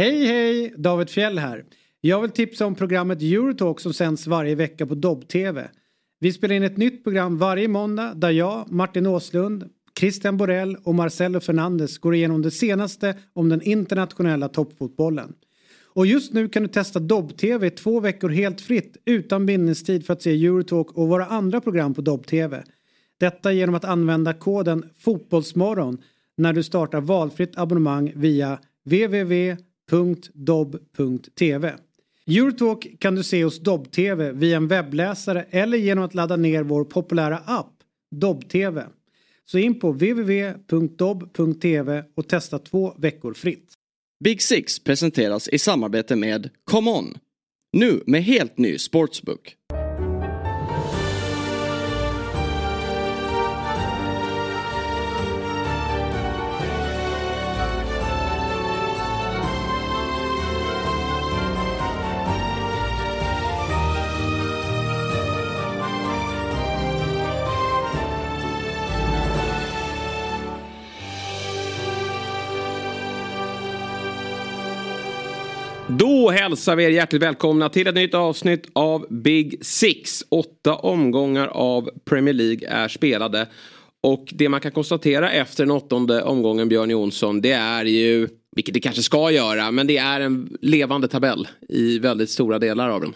Hej hej! David Fjell här. Jag vill tipsa om programmet Eurotalk som sänds varje vecka på Dobb-TV. Vi spelar in ett nytt program varje måndag där jag, Martin Åslund, Christian Borell och Marcelo Fernandes går igenom det senaste om den internationella toppfotbollen. Och just nu kan du testa Dobb-TV i två veckor helt fritt utan bindningstid för att se Eurotalk och våra andra program på Dobb-TV. Detta genom att använda koden Fotbollsmorgon när du startar valfritt abonnemang via www.dobb.tv. Eurotalk kan du se hos Dobb-TV via en webbläsare eller genom att ladda ner vår populära app Dobb-TV. Så in på www.dobb.tv och testa två veckor fritt. Big Six presenteras i samarbete med ComeOn. Nu med helt ny sportsbook. Då hälsar vi er hjärtligt välkomna till ett nytt avsnitt av Big Six. Åtta omgångar av Premier League är spelade. Och det man kan konstatera efter den åttonde omgången Björn Jonsson det är ju, vilket det kanske ska göra, men det är en levande tabell i väldigt stora delar av den.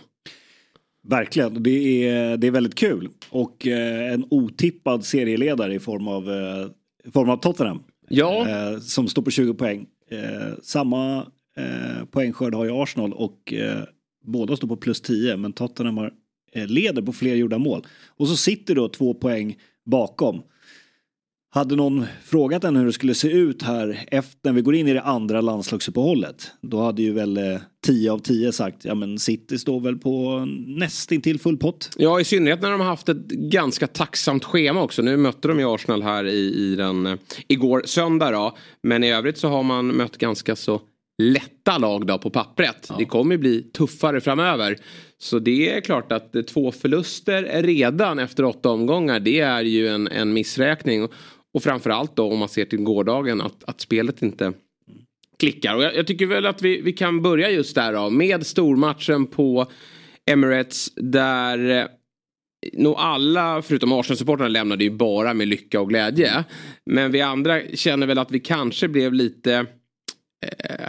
Verkligen, det är, det är väldigt kul. Och eh, en otippad serieledare i form av, eh, i form av Tottenham. Ja. Eh, som står på 20 poäng. Samma eh, poängskörd har ju Arsenal och eh, båda står på plus 10 men Tottenham har, eh, leder på fler gjorda mål. Och så sitter då två poäng bakom. Hade någon frågat en hur det skulle se ut här efter när vi går in i det andra landslagsuppehållet. Då hade ju väl eh, 10 av 10 sagt ja men City står väl på nästintill full pott. Ja, i synnerhet när de har haft ett ganska tacksamt schema också. Nu mötte de ju Arsenal här i, i den, eh, igår söndag då. Men i övrigt så har man mött ganska så lätta lag då på pappret. Det kommer bli tuffare framöver. Så det är klart att två förluster redan efter åtta omgångar det är ju en, en missräkning. Och framförallt då om man ser till gårdagen att, att spelet inte klickar. Och jag, jag tycker väl att vi, vi kan börja just där då med stormatchen på Emirates där eh, nog alla förutom Arsenal-supportrarna lämnade ju bara med lycka och glädje. Men vi andra känner väl att vi kanske blev lite eh,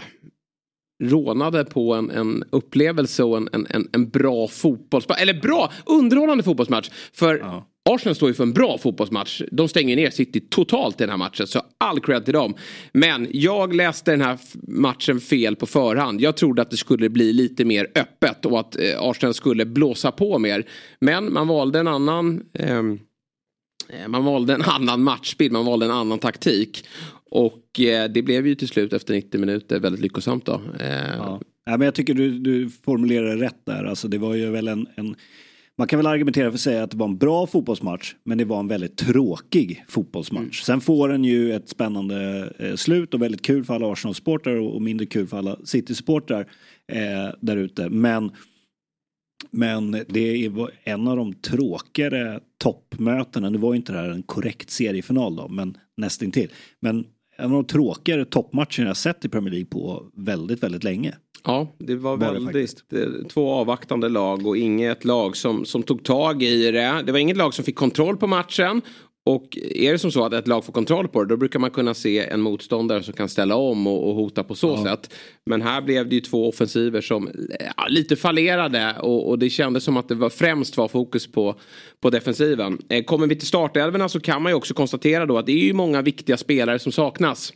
rånade på en, en upplevelse och en, en, en bra fotbollsmatch. Eller bra, underhållande fotbollsmatch. För Ja. Arsenal står ju för en bra fotbollsmatch. De stänger ner City totalt i den här matchen. Så all cred till dem. Men jag läste den här matchen fel på förhand. Jag trodde att det skulle bli lite mer öppet och att eh, Arsenal skulle blåsa på mer. Men man valde en annan ehm, Eh, Man valde en annan matchbild, man valde en annan taktik. Och eh, det blev ju till slut efter 90 minuter väldigt lyckosamt då. Eh, Ja. Ja, men jag tycker du, du formulerar rätt där. Alltså, det var ju väl en, en... Man kan väl argumentera för att säga att det var en bra fotbollsmatch men det var en väldigt tråkig fotbollsmatch. Sen får den ju ett spännande eh, slut och väldigt kul för alla Arsenal-supportrar och, och mindre kul för alla City-supportrar eh, där ute. Men, men det är en av de tråkigare toppmötena. Nu var ju inte det här en korrekt seriefinal då, men nästintill. Men en av de tråkigare toppmatcherna jag sett i Premier League på väldigt, väldigt länge. Ja, det var, Var det väldigt eh, två avvaktande lag och inget lag som, som tog tag i det. Det var inget lag som fick kontroll på matchen. Och är det som så att ett lag får kontroll på det då brukar man kunna se en motståndare som kan ställa om och, och hota på så sätt. Men här blev det ju två offensiver som ja, lite fallerade och, och det kändes som att det var främst var fokus på, på defensiven. Eh, kommer vi till startelvorna så kan man ju också konstatera då att det är ju många viktiga spelare som saknas.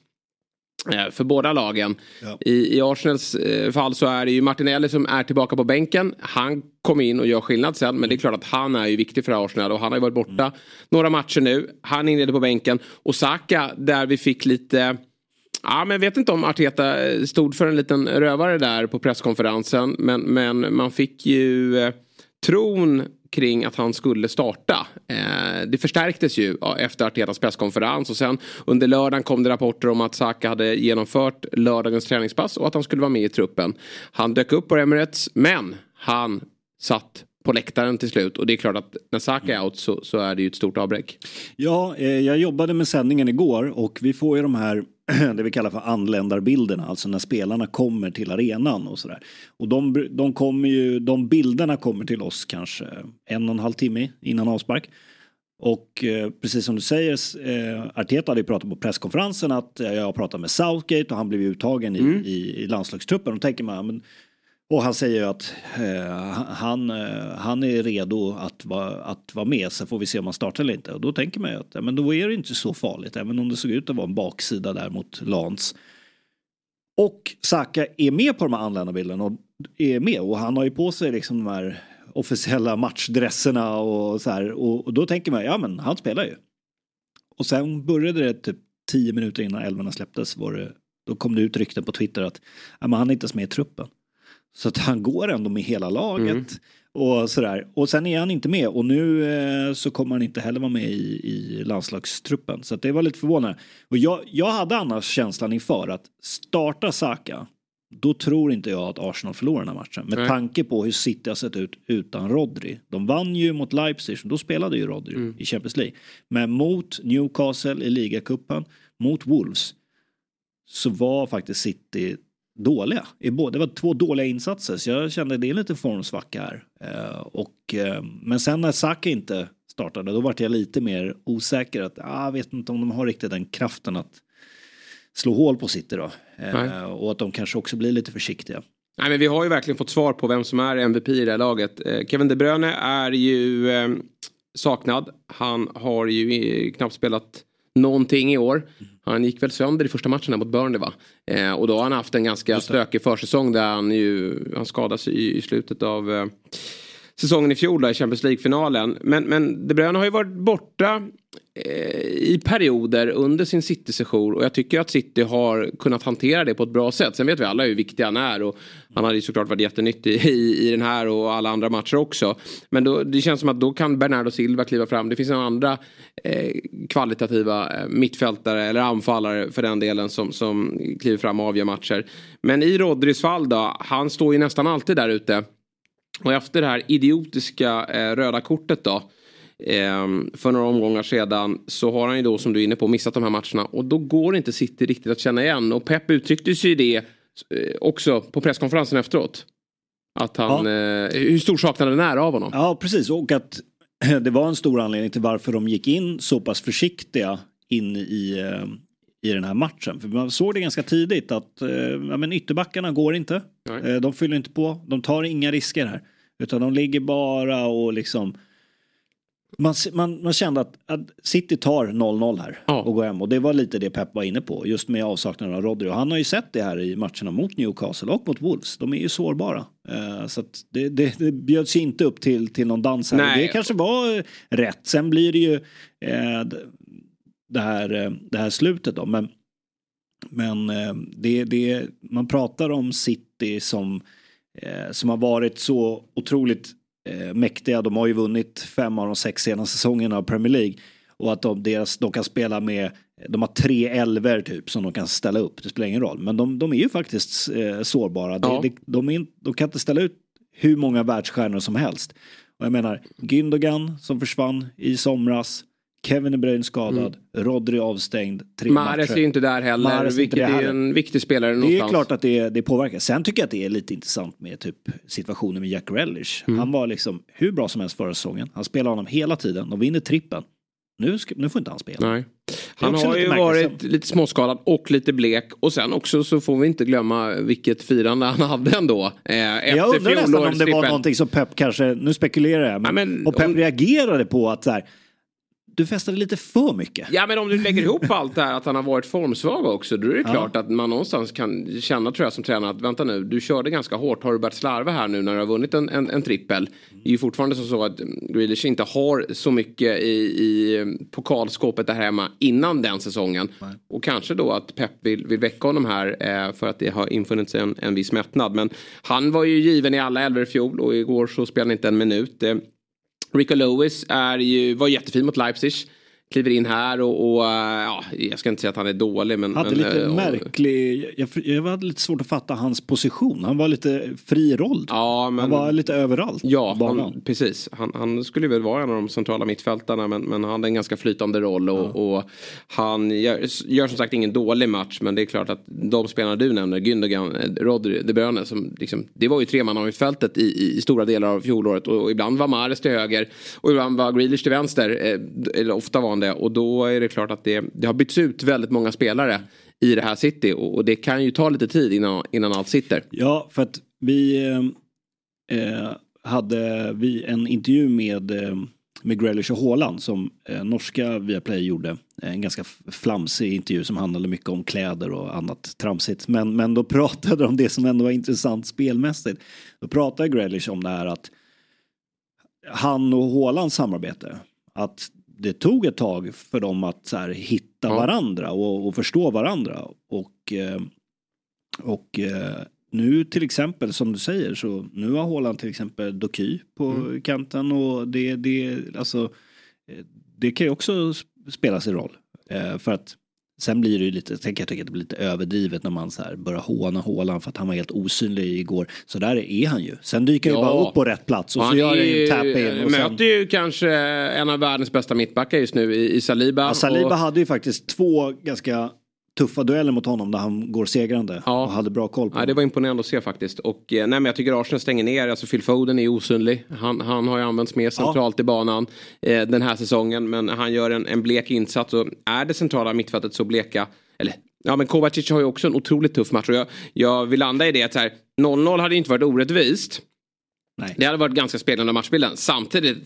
Eh, för båda lagen. Ja. I, I Arsenals eh, fall så är det ju Martinelli som är tillbaka på bänken. Han kom in och gör skillnad sen. Men det är klart att han är ju viktig för Arsenal och han har ju varit borta några matcher nu. Han inledde på bänken. Och Saka där vi fick lite Ja, men jag vet inte om Arteta eh, stod för en liten rövare där på presskonferensen. Men, men man fick ju tron kring att han skulle starta. Eh, det förstärktes ju efter Artetas presskonferens och sen under lördagen kom det rapporter om att Saka hade genomfört lördagens träningspass och att han skulle vara med i truppen. Han dök upp på Emirates men han satt på läktaren till slut och det är klart att när Saka är out så, så är det ju ett stort avbräck. Ja, eh, jag jobbade med sändningen igår och vi får ju de här det vi kallar för anländarbilderna, alltså när spelarna kommer till arenan och sådär. Och de, de, kommer ju, de bilderna kommer till oss kanske en och en halv timme innan avspark. Och eh, precis som du säger, eh, Arteta hade ju pratat på presskonferensen att eh, jag pratat med Southgate och han blev uttagen i, mm. i, i landslagstruppen. Och tänker man, men, och han säger att eh, han, eh, han är redo att, va, att vara med, så får vi se om han startar eller inte. Och då tänker man ju att ja, men då är det inte så farligt, även om det såg ut att vara en baksida där mot Lans. Och Saka är med på de här anländarbilderna och är med och han har ju på sig liksom de här officiella matchdresserna och så här. Och, och, då tänker man, ja men han spelar ju. Och sen började det typ tio minuter innan älvorna släpptes var det, då kom det ut rykten på Twitter att ja, men han är inte ens med i truppen. Så att han går ändå med hela laget. Mm. Och sådär. Och sen är han inte med och nu eh, så kommer han inte heller vara med i, i landslagstruppen. Så det var lite förvånande. Och jag, jag hade annars känslan inför att starta Saka då tror inte jag att Arsenal förlorar den här matchen. Med Nej. tanke på hur City har sett ut utan Rodri. De vann ju mot Leipzig, då spelade ju Rodri mm. i Champions League. Men mot Newcastle i ligacupen, mot Wolves, så var faktiskt City dåliga. Det var två dåliga insatser, så jag kände det är lite formsvacka här. Eh, och, eh, men sen när Saka inte startade, då vart jag lite mer osäker. Att, ah, jag vet inte om de har riktigt den kraften att slå hål på City då. Eh, och att de kanske också blir lite försiktiga. Nej, men vi har ju verkligen fått svar på vem som är MVP i det här laget. Kevin De Bruyne är ju saknad. Han har ju knappt spelat någonting i år. Han gick väl sönder i första matchen mot Burnley va? Eh, och då har han haft en ganska stökig försäsong där han ju han skadas i, i slutet av eh, säsongen i fjol då, i Champions League-finalen. Men, men De Bruyne har ju varit borta eh, i perioder under sin City-session och jag tycker att City har kunnat hantera det på ett bra sätt. Sen vet vi alla hur viktig han är och han hade ju såklart varit jättenyttig i, i den här och alla andra matcher också. Men då, det känns som att då kan Bernardo Silva kliva fram. Det finns några andra eh, kvalitativa eh, mittfältare eller anfallare för den delen som, som kliver fram och avgör matcher. Men i Rodris fall då, han står ju nästan alltid där ute. Och efter det här idiotiska eh, röda kortet då. Eh, för några omgångar sedan så har han ju då som du är inne på missat de här matcherna. Och då går inte City riktigt att känna igen. Och Pep uttryckte sig ju det eh, också på presskonferensen efteråt. Att han, ja. eh, hur stor saknaden är av honom. Ja precis och att det var en stor anledning till varför de gick in så pass försiktiga in i, eh, i den här matchen. För man såg det ganska tidigt att eh, ja, men ytterbackarna går inte. Eh, de fyller inte på, de tar inga risker här. Utan de ligger bara och liksom man, man, man kände att, att City tar 0-0 här ja. och går hem. Och det var lite det Pep var inne på. Just med avsaknaden av Rodri. Och han har ju sett det här i matcherna mot Newcastle och mot Wolves. De är ju sårbara. Uh, så att det, det, det bjöds inte upp till, till någon dans här. Nej. Det kanske var rätt. Sen blir det ju uh, det, här, uh, det här slutet då. Men, men det, det, man pratar om City som, som har varit så otroligt eh, mäktiga. De har ju vunnit fem av de sex senaste säsongerna av Premier League. Och att de, deras, de kan spela med, de har tre elver typ som de kan ställa upp. Det spelar ingen roll. Men de, de är ju faktiskt eh, sårbara. Ja. De, de, är, de kan inte ställa ut hur många världsstjärnor som helst. Och jag menar, Gündogan som försvann i somras. Kevin De Bruyne skadad, mm. Rodri avstängd, tre Mahrez är ju inte där heller, Mahrez vilket är en viktig spelare någonstans. Det är klart att det, det påverkar. Sen tycker jag att det är lite intressant med typ situationen med Jack Relish. Mm. Han var liksom hur bra som helst förra säsongen. Han spelar honom hela tiden, de vinner trippen. Nu, ska, nu får inte han spela. Nej. Han har ju varit lite småskadad och lite blek. Och sen också så får vi inte glömma vilket firande han hade ändå. Eh, jag undrar nästan om det var någonting som Pep kanske, nu spekulerar jag, men, ja, men och Pep om, reagerade på att så här, du festade lite för mycket. Ja men om du lägger ihop allt det här att han har varit formsvag också. Då är det ja. klart att man någonstans kan känna tror jag som tränare att vänta nu. Du körde ganska hårt. Har du börjat slarva här nu när du har vunnit en, en, en trippel? Det är ju fortfarande så att Grealish inte har så mycket i, i pokalskåpet där hemma innan den säsongen. Nej. Och kanske då att Pep vill, vill väcka honom här eh, för att det har infunnit sig en, en viss mättnad. Men han var ju given i alla elver i fjol och igår så spelade han inte en minut. Eh, Rico Lewis är ju, var jättefin mot Leipzig kliver in här och, och ja, jag ska inte säga att han är dålig men... Hade men, lite och, märklig, jag, jag hade lite svårt att fatta hans position. Han var lite fri roll. Ja, men, han var lite överallt. Ja, han, precis. Han, han, skulle väl vara en av de centrala mittfältarna men, men han hade en ganska flytande roll och, ja. och han gör, gör, som sagt ingen dålig match men det är klart att de spelarna du nämner, Gündogan, Rodri, De Bruyne, som liksom, det var ju tremannamittfältet i, i, i stora delar av fjolåret och, och ibland var Mahrez till höger och ibland var Grealish till vänster. Eh, eller ofta var han det och då är det klart att det, det har bytts ut väldigt många spelare i det här City och, och det kan ju ta lite tid innan, innan allt sitter. Ja, för att vi eh, hade vi en intervju med eh, med Grealish och Haaland som eh, norska Viaplay gjorde. En ganska flamsig intervju som handlade mycket om kläder och annat tramsigt. Men, men då pratade de om det som ändå var intressant spelmässigt. Då pratade Grealish om det här att han och Haalands samarbete. Att det tog ett tag för dem att så här, hitta ja. varandra och, och, förstå varandra. Och, eh, och eh, nu till exempel som du säger så nu har Haaland till exempel Doky på mm. kanten och det, det, alltså, eh, det kan ju också spela sin roll. för att Sen blir det ju lite, tänker, jag tycker att det blir lite överdrivet när man så här börjar håna Håland för att han var helt osynlig igår. Så där är han ju. Sen dyker han ja. ju bara upp på rätt plats och han så gör han ju en tap-in. Och möter sen... ju kanske en av världens bästa mittbackar just nu i, i Saliba. Ja, Saliba och... hade ju faktiskt två ganska tuffa dueller mot honom där han går segrande ja. och hade bra koll på ja, Det var imponerande att se faktiskt. Och eh, nej, men jag tycker Arsenal stänger ner, alltså Phil Foden är osynlig. Han, han har ju använts mer centralt ja. i banan eh, den här säsongen men han gör en, en blek insats och är det centrala mittfältet så bleka eller Ja men Kovacic har ju också en otroligt tuff match och jag, jag vill landa i det att 0-0 hade inte varit orättvist. Nej. Det hade varit ganska speglande matchbilden. Samtidigt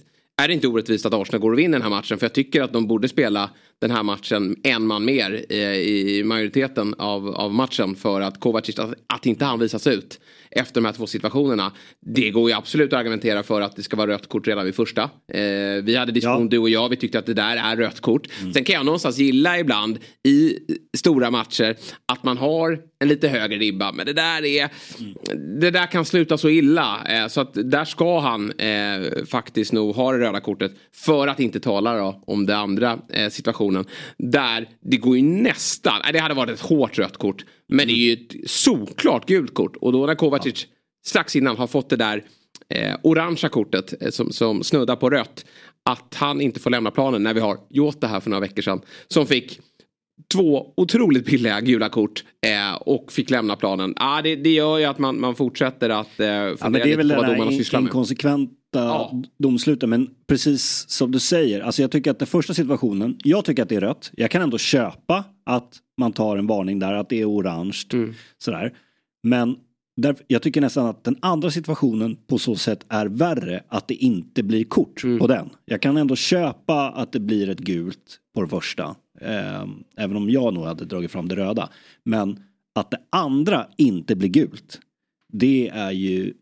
är det inte orättvist att Arsenal går och vinner den här matchen. För jag tycker att de borde spela den här matchen en man mer i, i majoriteten av, av matchen. För att Kovacic, att, att inte han visas ut efter de här två situationerna. Det går ju absolut att argumentera för att det ska vara rött kort redan vid första. Eh, vi hade diskussion ja. du och jag, vi tyckte att det där är rött kort. Mm. Sen kan jag någonstans gilla ibland i stora matcher att man har en lite högre ribba. Men det där är, mm. det där kan sluta så illa. Eh, så att där ska han eh, faktiskt nog ha det röda kortet. För att inte tala då, om den andra eh, situationen. Där det går ju nästan, det hade varit ett hårt rött kort. Men det är ju ett solklart gult kort. Och då när Kovacic ja. strax innan har fått det där eh, orangea kortet eh, som, som snuddar på rött. Att han inte får lämna planen när vi har Jota här för några veckor sedan. Som fick två otroligt billiga gula kort eh, och fick lämna planen. Ah, det, det gör ju att man, man fortsätter att eh, fundera ja, men det är väl på vad domarna sysslar med. inkonsekventa ja. domsluten. Men precis som du säger, alltså jag tycker att den första situationen, jag tycker att det är rött. Jag kan ändå köpa att man tar en varning där, att det är orange. Mm. Sådär. Men där, jag tycker nästan att den andra situationen på så sätt är värre att det inte blir kort mm. på den. Jag kan ändå köpa att det blir ett gult på det första. Eh, även om jag nog hade dragit fram det röda. Men att det andra inte blir gult. Det är ju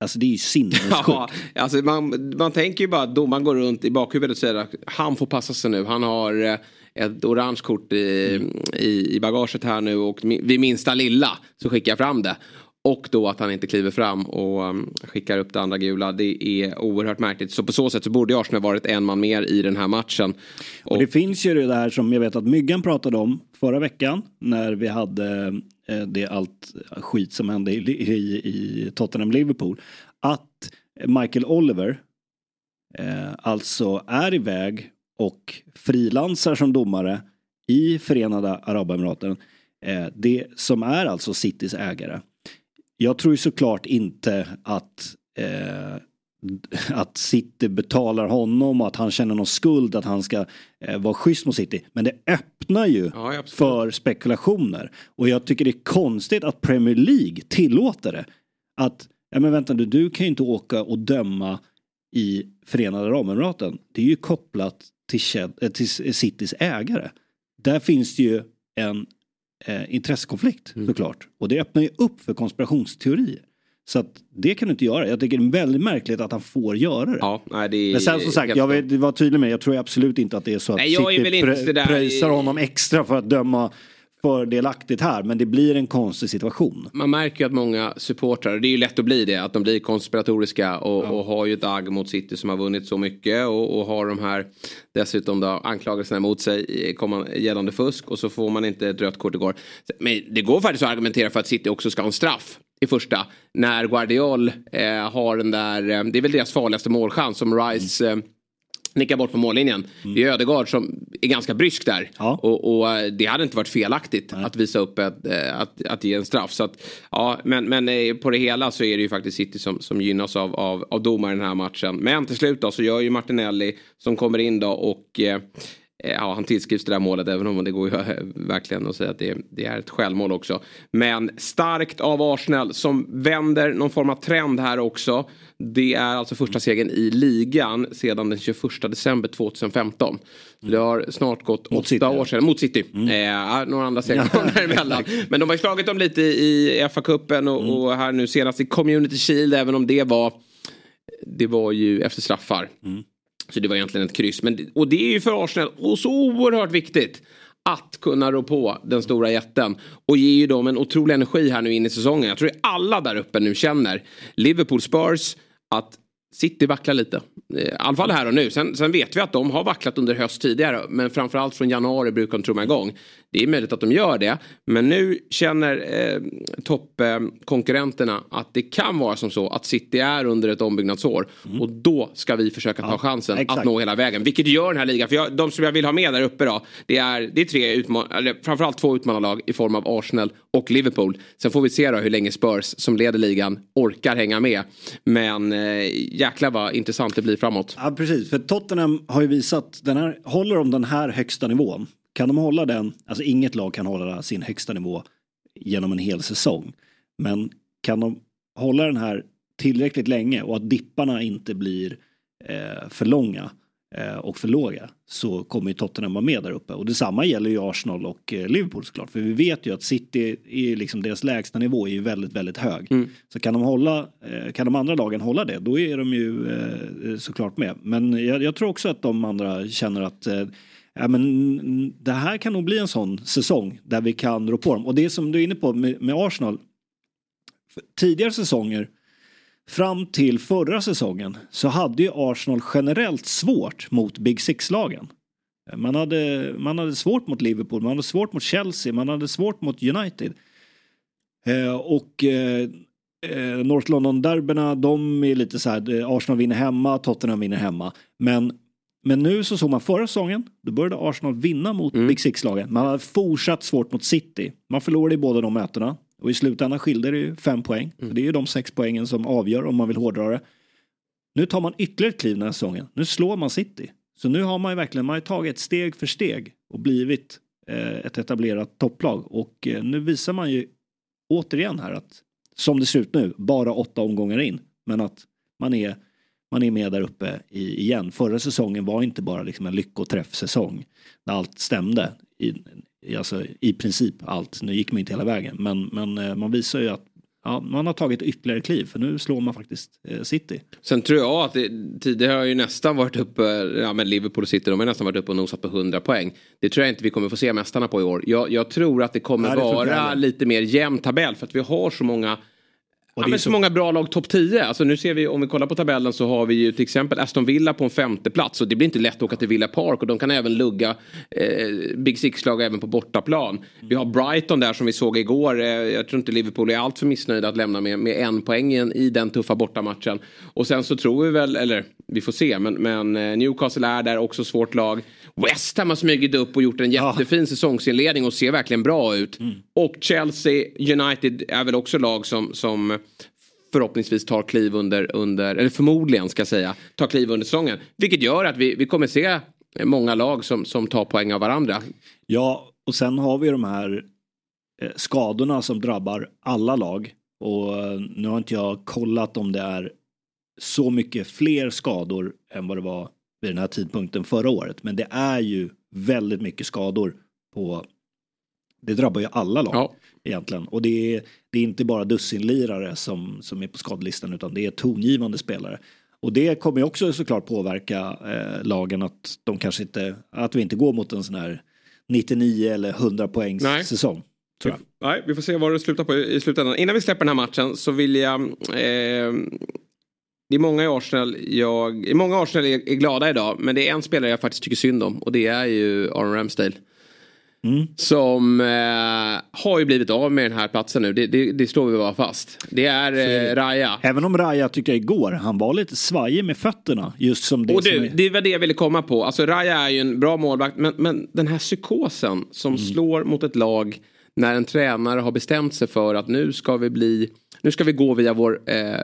Alltså det är ju sinnessjukt. Ja, alltså man, man tänker ju bara att domaren går runt i bakhuvudet och säger att han får passa sig nu. Han har eh, ett orange kort i, mm. i, i bagaget här nu och vid minsta lilla så skickar jag fram det. Och då att han inte kliver fram och um, skickar upp det andra gula. Det är oerhört märkligt. Så på så sätt så borde Arsenal varit en man mer i den här matchen. Och, och det finns ju det där som jag vet att Myggan pratade om förra veckan. När vi hade eh, det allt skit som hände i, i, i Tottenham-Liverpool. Att Michael Oliver eh, alltså är iväg och frilansar som domare i Förenade Arabemiraten. Eh, det som är alltså Citys ägare jag tror såklart inte att eh, att City betalar honom och att han känner någon skuld att han ska eh, vara schysst mot City. Men det öppnar ju ja, för spekulationer. Och jag tycker det är konstigt att Premier League tillåter det. Att, ja men vänta nu, du kan ju inte åka och döma i Förenade Arabemiraten. Det är ju kopplat till, eh, till Citys ägare. Där finns det ju en eh, intressekonflikt mm. såklart. Och det öppnar ju upp för konspirationsteorier. Så att det kan du inte göra. Jag tycker det är väldigt märkligt att han får göra det. Ja, nej, det Men sen som sagt, jag vill vara tydlig med, jag tror absolut inte att det är så att nej, City prö pröjsar honom extra för att döma fördelaktigt här men det blir en konstig situation. Man märker ju att många supportrar, det är ju lätt att bli det, att de blir konspiratoriska och, ja. och har ju ett agg mot City som har vunnit så mycket och, och har de här dessutom då anklagelserna mot sig gällande fusk och så får man inte ett rött kort igår. Men det går faktiskt att argumentera för att City också ska ha en straff i första. När Guardiol eh, har den där, eh, det är väl deras farligaste målchans som Rice mm. Nickar bort på mållinjen. Mm. Det är Ödegaard som är ganska brysk där. Ja. Och, och, eh, det hade inte varit felaktigt Nej. att visa upp ett, eh, att, att ge en straff. Så att, ja, men, men eh, på det hela så är det ju faktiskt City som, som gynnas av, av, av domaren i den här matchen. Men till slut då så gör ju Martinelli som kommer in då och Ja, han tillskrivs det där målet även om det går ju verkligen att säga att det, det, är ett självmål också. Men starkt av Arsenal som vänder någon form av trend här också. Det är alltså första segern i ligan sedan den 21 december 2015. Det har snart gått mot åtta City, år sedan. Mot City. Mm. Eh, några andra segrar däremellan. Men de har ju slagit dem lite i FA-cupen och, mm. och, här nu senast i Community Shield även om det var det var ju efter straffar. Mm. Så det var egentligen ett kryss. Men, och det är ju för Arsenal och så oerhört viktigt att kunna rå på den stora jätten. Och ge ju dem en otrolig energi här nu in i säsongen. Jag tror att alla där uppe nu känner. Liverpool Spurs att City vacklar lite. Eh, I alla fall här och nu. Sen, sen, vet vi att de har vacklat under höst tidigare. Men framförallt från januari brukar de trumma igång. Det är möjligt att de gör det. Men nu känner eh, toppkonkurrenterna eh, att det kan vara som så att City är under ett ombyggnadsår. Mm. Och då ska vi försöka ta ja, chansen exakt. att nå hela vägen. Vilket gör den här ligan. För jag, de som jag vill ha med där uppe då. Det är, det är tre utman eller framförallt två utmanarlag i form av Arsenal och Liverpool. Sen får vi se då hur länge Spurs som leder ligan orkar hänga med. Men eh, jäklar vad intressant det blir framåt. Ja precis. För Tottenham har ju visat. Den här, håller de den här högsta nivån kan de hålla den, alltså inget lag kan hålla sin högsta nivå genom en hel säsong. Men kan de hålla den här tillräckligt länge och att dipparna inte blir eh, för långa och för låga så kommer ju Tottenham vara med där uppe. Och detsamma gäller ju Arsenal och eh, Liverpool såklart. För vi vet ju att City, är liksom deras lägsta nivå är ju väldigt, väldigt hög. Mm. Så kan de, hålla, eh, kan de andra lagen hålla det, då är de ju eh, såklart med. Men jag, jag, tror också att de andra känner att eh, ja, men det här kan nog bli en sån säsong där vi kan rå på dem. Och det som du är inne på med, med Arsenal. Tidigare säsonger fram till förra säsongen så hade ju Arsenal generellt svårt mot Big Six-lagen. Man hade, man hade svårt mot Liverpool, man hade svårt mot Chelsea, man hade svårt mot United. Eh, och eh, eh North London-derbyna, de är lite så här, eh, Arsenal vinner hemma, Tottenham vinner hemma. Men men nu så såg man förra säsongen, då började Arsenal vinna mot mm. Big Six-lagen. Man har fortsatt svårt mot City. Man förlorade i båda de mötena. Och i slutändan skilde det ju fem poäng. Mm. Det är ju de sex poängen som avgör om man vill hårdra det. Nu tar man ytterligare ett kliv den här säsongen. Nu slår man City. Så nu har man ju verkligen man har tagit steg för steg och blivit eh, ett etablerat topplag. Och eh, nu visar man ju återigen här att som det ser ut nu, bara åtta omgångar in. Men att man är man är med där uppe i, igen. Förra säsongen var inte bara liksom en lyckoträffsäsong. När allt stämde. I, alltså, I princip allt. Nu gick man inte hela vägen. Men, men eh, man visar ju att ja, man har tagit ytterligare kliv för nu slår man faktiskt eh, City. Sen tror jag att det, tidigare har ju nästan varit uppe, ja men Liverpool och City de har nästan varit uppe och nosat på 100 poäng. Det tror jag inte vi kommer få se mästarna på i år. Jag, jag tror att det kommer Nej, det vara lite mer jämn tabell för att vi har så många Ja, men så... så många bra lag topp 10. Alltså nu ser vi om vi kollar på tabellen så har vi ju till exempel Aston Villa på en femte plats och det blir inte lätt att åka till Villa Park och de kan även lugga eh, Big Six-lag även på bortaplan. Mm. Vi har Brighton där som vi såg igår. Eh, jag tror inte Liverpool är alltför missnöjda att lämna med, med en poäng i den tuffa bortamatchen. Och sen så tror vi väl, eller vi får se, men, men eh, Newcastle är där också svårt lag. West Ham har smugit upp och gjort en jättefin ja. säsongsinledning och ser verkligen bra ut. Mm. Och Chelsea, United är väl också lag som, som förhoppningsvis tar kliv under, under, eller förmodligen ska jag säga, tar kliv under säsongen. Vilket gör att vi, vi kommer se många lag som, som tar poäng av varandra. Ja, och sen har vi de här eh, skadorna som drabbar alla lag. Och eh, nu har inte jag kollat om det är så mycket fler skador än vad det var vid den här tidpunkten förra året. Men det är ju väldigt mycket skador på det drabbar ju alla lag ja. egentligen. Och det är, det är inte bara dussinlirare som, som är på skadelistan utan det är tongivande spelare. Och det kommer ju också såklart påverka eh, lagen att de kanske inte, att vi inte går mot en sån här 99 eller 100 poängs Nej. säsong. Nej, vi får se vad det slutar på i slutändan. Innan vi släpper den här matchen så vill jag... Eh, det är många i Arsenal, jag, i många Arsenal är, är glada idag. Men det är en spelare jag faktiskt tycker synd om. Och det är ju Aaron Ramsdale. Mm. Som eh, har ju blivit av med den här platsen nu. Det, det, det slår vi bara fast. Det är eh, Raja. Även om Raja tyckte jag igår, han var lite svajig med fötterna. Just som det Och som du, är... det var det jag ville komma på. Alltså Raja är ju en bra målvakt. Men, men den här psykosen som slår mot ett lag när en tränare har bestämt sig för att nu ska vi bli, nu ska vi gå via vår eh,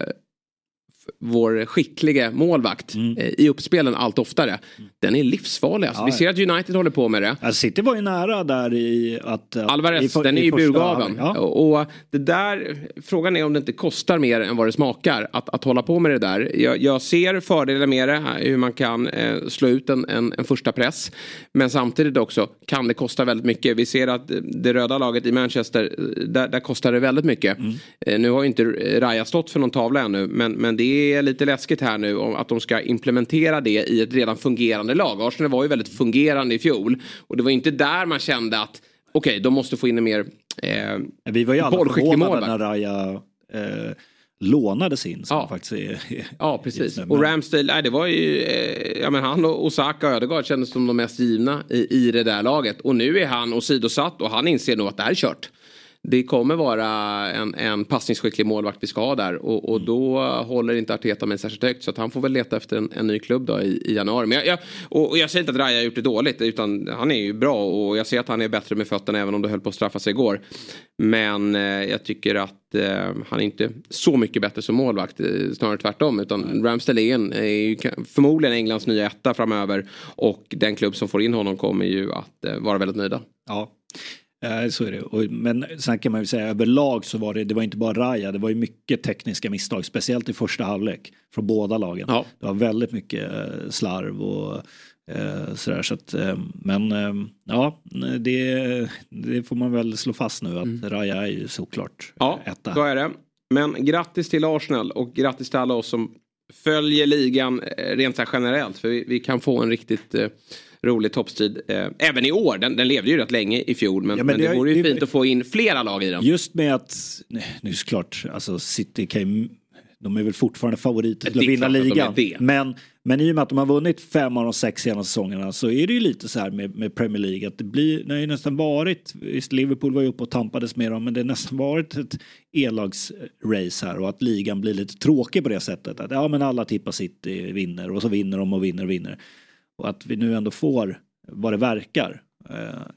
vår skicklige målvakt eh, i uppspelen allt oftare. Den är livsfarlig. Alltså. Ja, vi ja. ser att United håller på med det. Alltså, City var ju nära där i att... att- Alvarez, i den är i ju första burgaven. Ja. Och det där, frågan är om det inte kostar mer än vad det smakar att, att hålla på med det där. Jag, jag ser fördelar med det, här, hur man kan eh, slå ut en, en, en första press. Men samtidigt också kan det kosta väldigt mycket. Vi ser att det röda laget i Manchester, eh, där, där kostar det väldigt mycket. Mm. Eh, nu har ju inte Raja stått för någon tavla ännu, men, men det är lite läskigt här nu om att de ska implementera det i ett redan fungerande lag. Arsenal var ju väldigt fungerande i fjol. Och det var inte där man kände att okej, de måste få in en mer eh, Vi var ju alla förvånade när Raja eh, lånades in. Som Ja. faktiskt är, Ja, precis. Och Ramsdale, nej, det var ju, eh, ja men han och Osaka och Ödegaard kändes som de mest givna i, i det där laget. Och nu är han åsidosatt och han inser nog att det här är kört. Det kommer vara en, en passningsskicklig målvakt vi ska ha där och, och då håller inte Arteta med särskilt högt så att han får väl leta efter en, en ny klubb då i, i januari. Men jag, jag, och, och jag säger inte att Raja har gjort det dåligt utan han är ju bra och jag ser att han är bättre med fötterna även om det höll på att straffa sig igår. Men eh, jag tycker att eh, han är inte så mycket bättre som målvakt, eh, snarare tvärtom. Utan Ramsdale är, en, är ju förmodligen Englands nya etta framöver och den klubb som får in honom kommer ju att eh, vara väldigt nöjda. Ja, eh, så är det. Och, men sen kan man ju säga överlag så var det, det var inte bara Raja, det var ju mycket tekniska misstag, speciellt i första halvlek från båda lagen. Ja. Det var väldigt mycket eh, slarv och eh, sådär. Så att, eh, men eh, ja, det, det får man väl slå fast nu att Raja är ju såklart Ja, etta. så är det. Men grattis till Arsenal och grattis till alla oss som följer ligan rent så generellt. För vi, vi kan få en riktigt rolig toppstrid eh, även i år. Den, den levde ju rätt länge i fjol men, Ja, men, men det, det- vore ju det- fint att få in flera lag i den. Just med att, nu såklart, alltså City kan ju, de är väl fortfarande favoriter till att vinna ligan. Men, men i och med att de har vunnit fem av de sex senaste säsongerna så är det ju lite så här med, med Premier League att det blir, det har ju nästan varit, visst Liverpool var ju uppe och tampades med dem men det har nästan varit ett elagsrace här och att ligan blir lite tråkig på det sättet. Att ja men alla tippar City vinner och så vinner de och vinner och vinner. Och att vi nu ändå får vad det verkar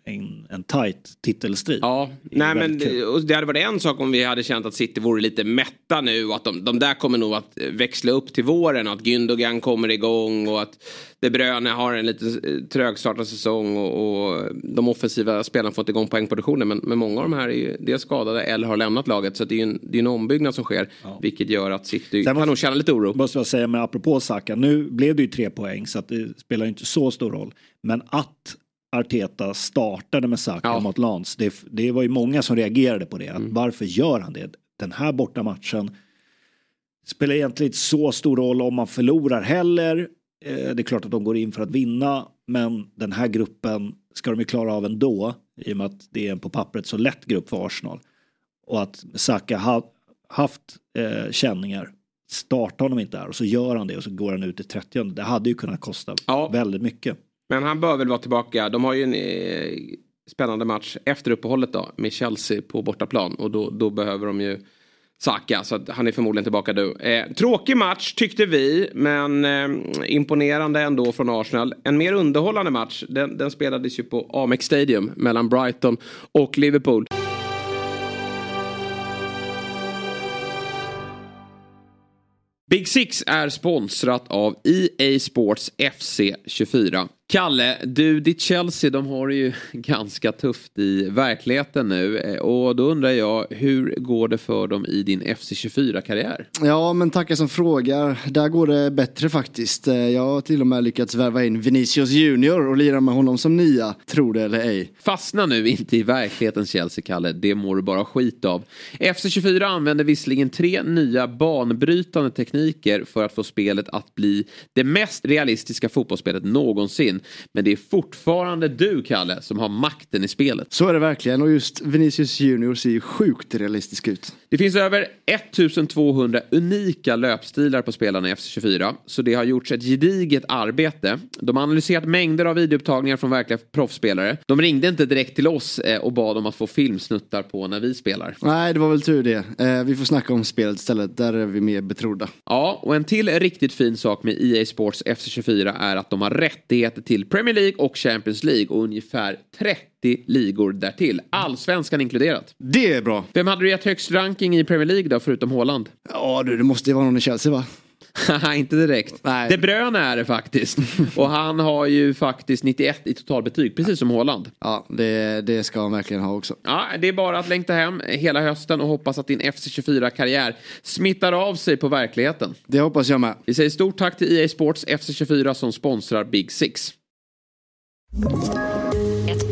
en, en tight titelstrid. Ja, nej men kul. det, hade varit en sak om vi hade känt att City vore lite mätta nu och att de, de där kommer nog att växla upp till våren att Gündogan kommer igång och att De Bruyne har en lite eh, trögstartad säsong och, och de offensiva spelarna fått igång poängproduktionen men, men många av de här är ju dels skadade eller har lämnat laget så det är ju en, det är en ombyggnad som sker vilket gör att City Sen kan nog känna lite oro. Måste jag säga med apropå Saka, nu blev det ju tre poäng så att det spelar ju inte så stor roll. Men att Arteta startade med Saka Ja. mot Lans, det, det var ju många som reagerade på det. Att Mm. Varför gör han det? Den här bortamatchen spelar egentligen inte så stor roll om man förlorar heller. Eh, det är klart att de går in för att vinna, men den här gruppen ska de ju klara av ändå i och med att det är en på pappret så lätt grupp för Arsenal. Och att Saka ha haft eh, känningar startar honom inte där och så gör han det och så går han ut i 30 Det hade ju kunnat kosta Ja. väldigt mycket. Men han bör väl vara tillbaka. De har ju en eh, spännande match efter uppehållet då med Chelsea på bortaplan och då, då behöver de ju Saka så att han är förmodligen tillbaka nu. Eh, tråkig match tyckte vi men eh, imponerande ändå från Arsenal. En mer underhållande match den, den spelades ju på Amex Stadium mellan Brighton och Liverpool. Big Six är sponsrat av EA Sports FC 24. Kalle, du, ditt Chelsea, de har det ju ganska tufft i verkligheten nu. Eh, Och då undrar jag, hur går det för dem i din FC24-karriär? Ja, men tackar som frågar. Där går det bättre faktiskt. Eh, Jag har till och med lyckats värva in Vinicius Junior och lira med honom som nia, tro det eller ej. Fastna nu inte i verklighetens Chelsea, Kalle. Det mår du bara skit av. FC24 använder visserligen tre nya banbrytande tekniker för att få spelet att bli det mest realistiska fotbollsspelet någonsin in. Men det är fortfarande du, Kalle, som har makten i spelet. Så är det verkligen och just Vinicius Junior ser ju sjukt realistisk ut. Det finns över 1200 unika löpstilar på spelarna i FC24. Så det har gjorts ett gediget arbete. De har analyserat mängder av videoupptagningar från verkliga proffsspelare. De ringde inte direkt till oss eh, och bad om att få filmsnuttar på när vi spelar. Nej, det var väl tur det. Eh, vi får snacka om spelet istället. Där är vi mer betrodda. Ja, och en till riktigt fin sak med EA Sports FC24 är att de har rättigheter till Premier League och Champions League och ungefär 30 ligor därtill. Allsvenskan inkluderat. Det är bra. Vem hade du gett högst ranking i Premier League då, förutom Haaland? Ja du, det måste ju vara någon i Chelsea va? Inte direkt. Nej. De Bruyne är det faktiskt. Och han har ju faktiskt 91 i totalbetyg, precis som Haaland. Ja, det, det ska han verkligen ha också. Ja, det är bara att längta hem hela hösten och hoppas att din FC24-karriär smittar av sig på verkligheten. Det hoppas jag med. Vi säger stort tack till EA Sports FC24 som sponsrar Big Six.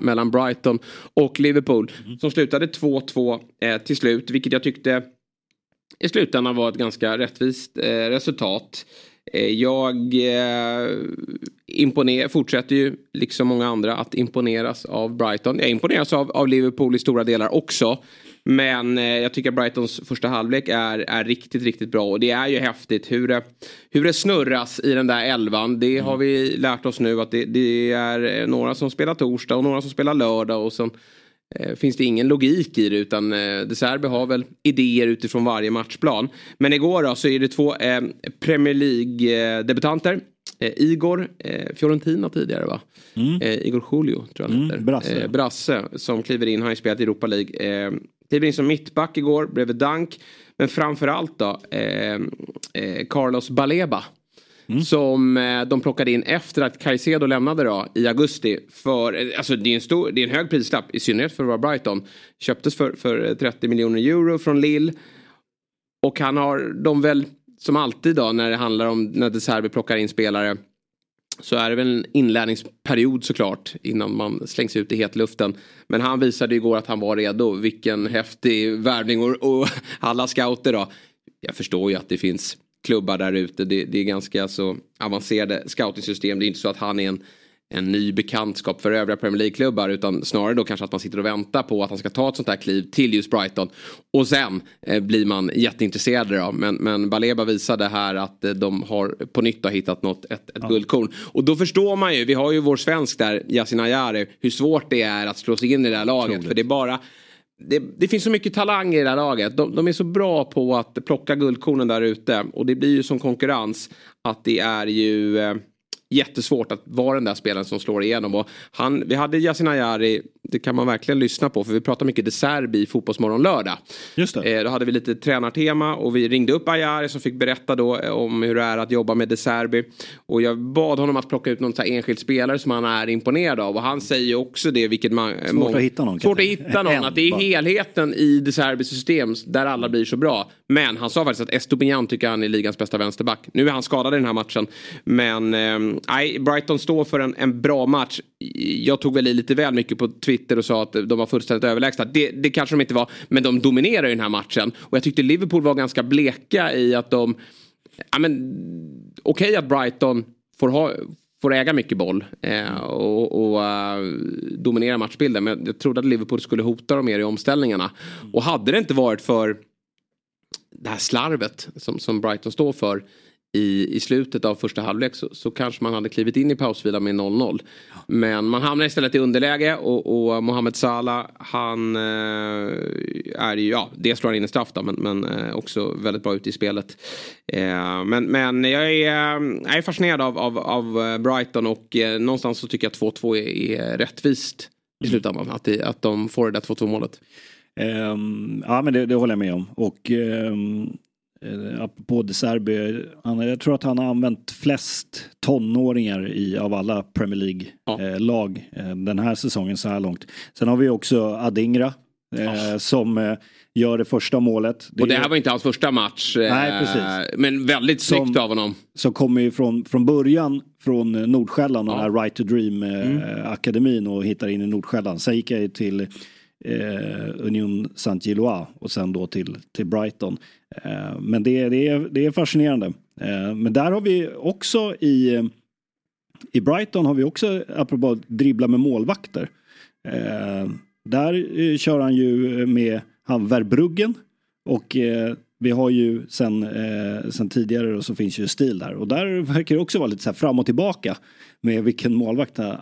mellan Brighton och Liverpool. Som slutade 2-2 eh, till slut, vilket jag tyckte i slutändan var ett ganska rättvist eh, resultat. Eh, jag eh, imponer, fortsätter ju, liksom många andra, att imponeras av Brighton. Jag imponeras av, av Liverpool i stora delar också. Men eh, jag tycker Brightons första halvlek är, är riktigt, riktigt bra. Och det är ju häftigt hur det, hur det snurras i den där elvan. Det har vi lärt oss nu att det, det är några som spelar torsdag och några som spelar lördag. Och sen eh, finns det ingen logik i det utan eh, De Serbi har väl idéer utifrån varje matchplan. Men igår då så är det två eh, Premier League-debutanter. Eh, Igor eh, Fiorentina tidigare va? Eh, Igor Julio tror jag han Mm, heter. Brasse. Eh, Brasse som kliver in, han har ju spelat i Europa League. Eh, in som mittback igår bredvid Dank. Men framförallt då eh, eh, Carlos Baleba. Som eh, de plockade in efter att Caicedo lämnade då i augusti. För, eh, alltså det är en, stor, det är en hög prislapp i synnerhet för att vara Brighton. Köptes för, för eh, 30 miljoner euro från Lille. Och han har de väl som alltid då när det handlar om när De Serbi plockar in spelare. Så är det väl en inlärningsperiod såklart innan man slängs ut i hetluften. Men han visade igår att han var redo. Vilken häftig värvning och, och alla scouter då. Jag förstår ju att det finns klubbar där ute. Det, det är ganska så avancerade scouting-system. Det är inte så att han är en, en ny bekantskap för övriga Premier League-klubbar. Utan snarare då kanske att man sitter och väntar på att han ska ta ett sånt här kliv till just Brighton. Och sen eh, blir man jätteintresserade då. Men, men Baleba visade här att eh, de har på nytt har hittat något, ett, ett guldkorn. Och då förstår man ju, vi har ju vår svensk där, Yasin Ayari, hur svårt det är att slå sig in i det här laget. För det är bara det, det finns så mycket talang i det här laget. De, de är så bra på att plocka guldkornen där ute. Och det blir ju som konkurrens att det är ju eh, jättesvårt att vara den där spelaren som slår igenom. Och han, vi hade Yasin Ayari, det kan man verkligen lyssna på för vi pratar mycket De Serbi i Fotbollsmorgon lördag. Just det. Eh, då hade vi lite tränartema och vi ringde upp Ayari som fick berätta då eh, om hur det är att jobba med De Serbi. Och jag bad honom att plocka ut någon så här enskild spelare som han är imponerad av. Och han säger också det, vilket man... Svårt att hitta någon, Svårt att hitta någon. Att det är helheten i De Serbis system där alla blir så bra. Men han sa faktiskt att Estopinian tycker han är ligans bästa vänsterback. Nu är han skadad i den här matchen. Men eh, nej, Brighton står för en, en bra match. Jag tog väl i lite väl mycket på Twitter och sa att de var fullständigt överlägsna. Det, det kanske de inte var. Men de dominerar ju den här matchen. Och jag tyckte Liverpool var ganska bleka i att de... Ja, men, Okej att Brighton får ha får äga mycket boll eh, och, och uh, dominera matchbilden. Men jag trodde att Liverpool skulle hota dem mer i omställningarna. Och hade det inte varit för det här slarvet som, som Brighton står för i, i slutet av första halvlek så, så kanske man hade klivit in i pausvila med 0-0. Men man hamnar istället i underläge och, och Mohamed Salah han eh, är ju, ja, det slår han in en straff då, men, men eh, också väldigt bra ute i spelet. Eh, men, men jag är, eh, jag är fascinerad av, av, av eh, Brighton och eh, någonstans så tycker jag 2-2 är, är rättvist i slutändan. Att, det, att de får det där 2-2 målet. Um, ja men det, det håller jag med om. Och um, eh, apropå De Serbi, han, jag tror att han har använt flest tonåringar i, av alla Premier League-lag eh, den här säsongen så här långt. Sen har vi också Adingra eh, som eh, gör det första målet. Och det är- här var inte hans första match. eh, Nej, precis. Men väldigt snyggt Som- av honom. som kommer ju från, från början från eh, Nordsjälland och Ja. den här Right to Dream eh, Mm. och hittar in i Nordsjälland. Sen gick jag ju till eh, Union Saint-Gillois och sen då till, till Brighton. Eh, men det, det, är, det är fascinerande. Eh, men där har vi också i, i Brighton har vi också, apropå dribbla med målvakter. Eh, där eh, kör han ju med han Verbruggen och eh, vi har ju sen, eh, sen tidigare då, så finns ju stil där och där verkar det också vara lite så här fram och tillbaka med vilken målvakt eh,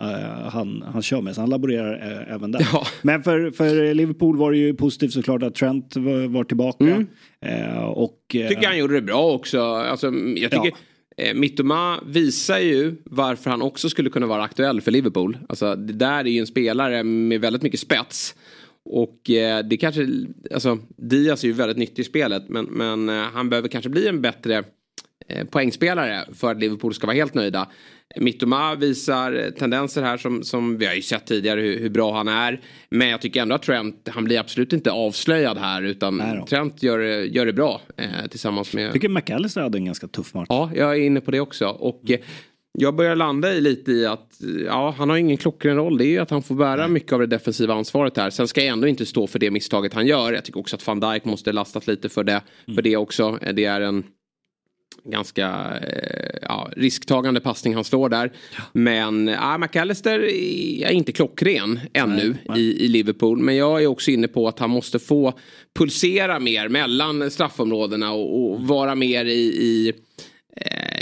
han, han kör med. Så han laborerar eh, även där. Ja. Men för, för Liverpool var det ju positivt såklart att Trent var, var tillbaka. Mm. Eh, och, eh, tycker han gjorde det bra också. Alltså, jag tycker eh, Mittoma visar ju varför han också skulle kunna vara aktuell för Liverpool. Alltså, det där är ju en spelare med väldigt mycket spets. Och eh, det kanske, alltså Diaz är ju väldigt nyttig i spelet men, men eh, han behöver kanske bli en bättre eh, poängspelare för att Liverpool ska vara helt nöjda. Mittoma visar tendenser här som, som vi har ju sett tidigare hur, hur bra han är. Men jag tycker ändå att Trent, han blir absolut inte avslöjad här utan. Trent gör, det- gör det bra eh, tillsammans med... Jag tycker McAllister hade en ganska tuff match. Ja, jag är inne på det också. Och eh, jag börjar landa i lite i att eh, ja, han har ingen klockren roll. Det är ju att han får bära mycket av det defensiva ansvaret här. Sen ska jag ändå inte stå för det misstaget han gör. Jag tycker också att van Dijk måste lastas lite för det, för det också. Eh, Det är en ganska eh, ja, risktagande passning han slår där. Men ja, McAllister är inte klockren ännu I, i Liverpool. Men jag är också inne på att han måste få pulsera mer mellan straffområdena och, och vara mer i, i eh,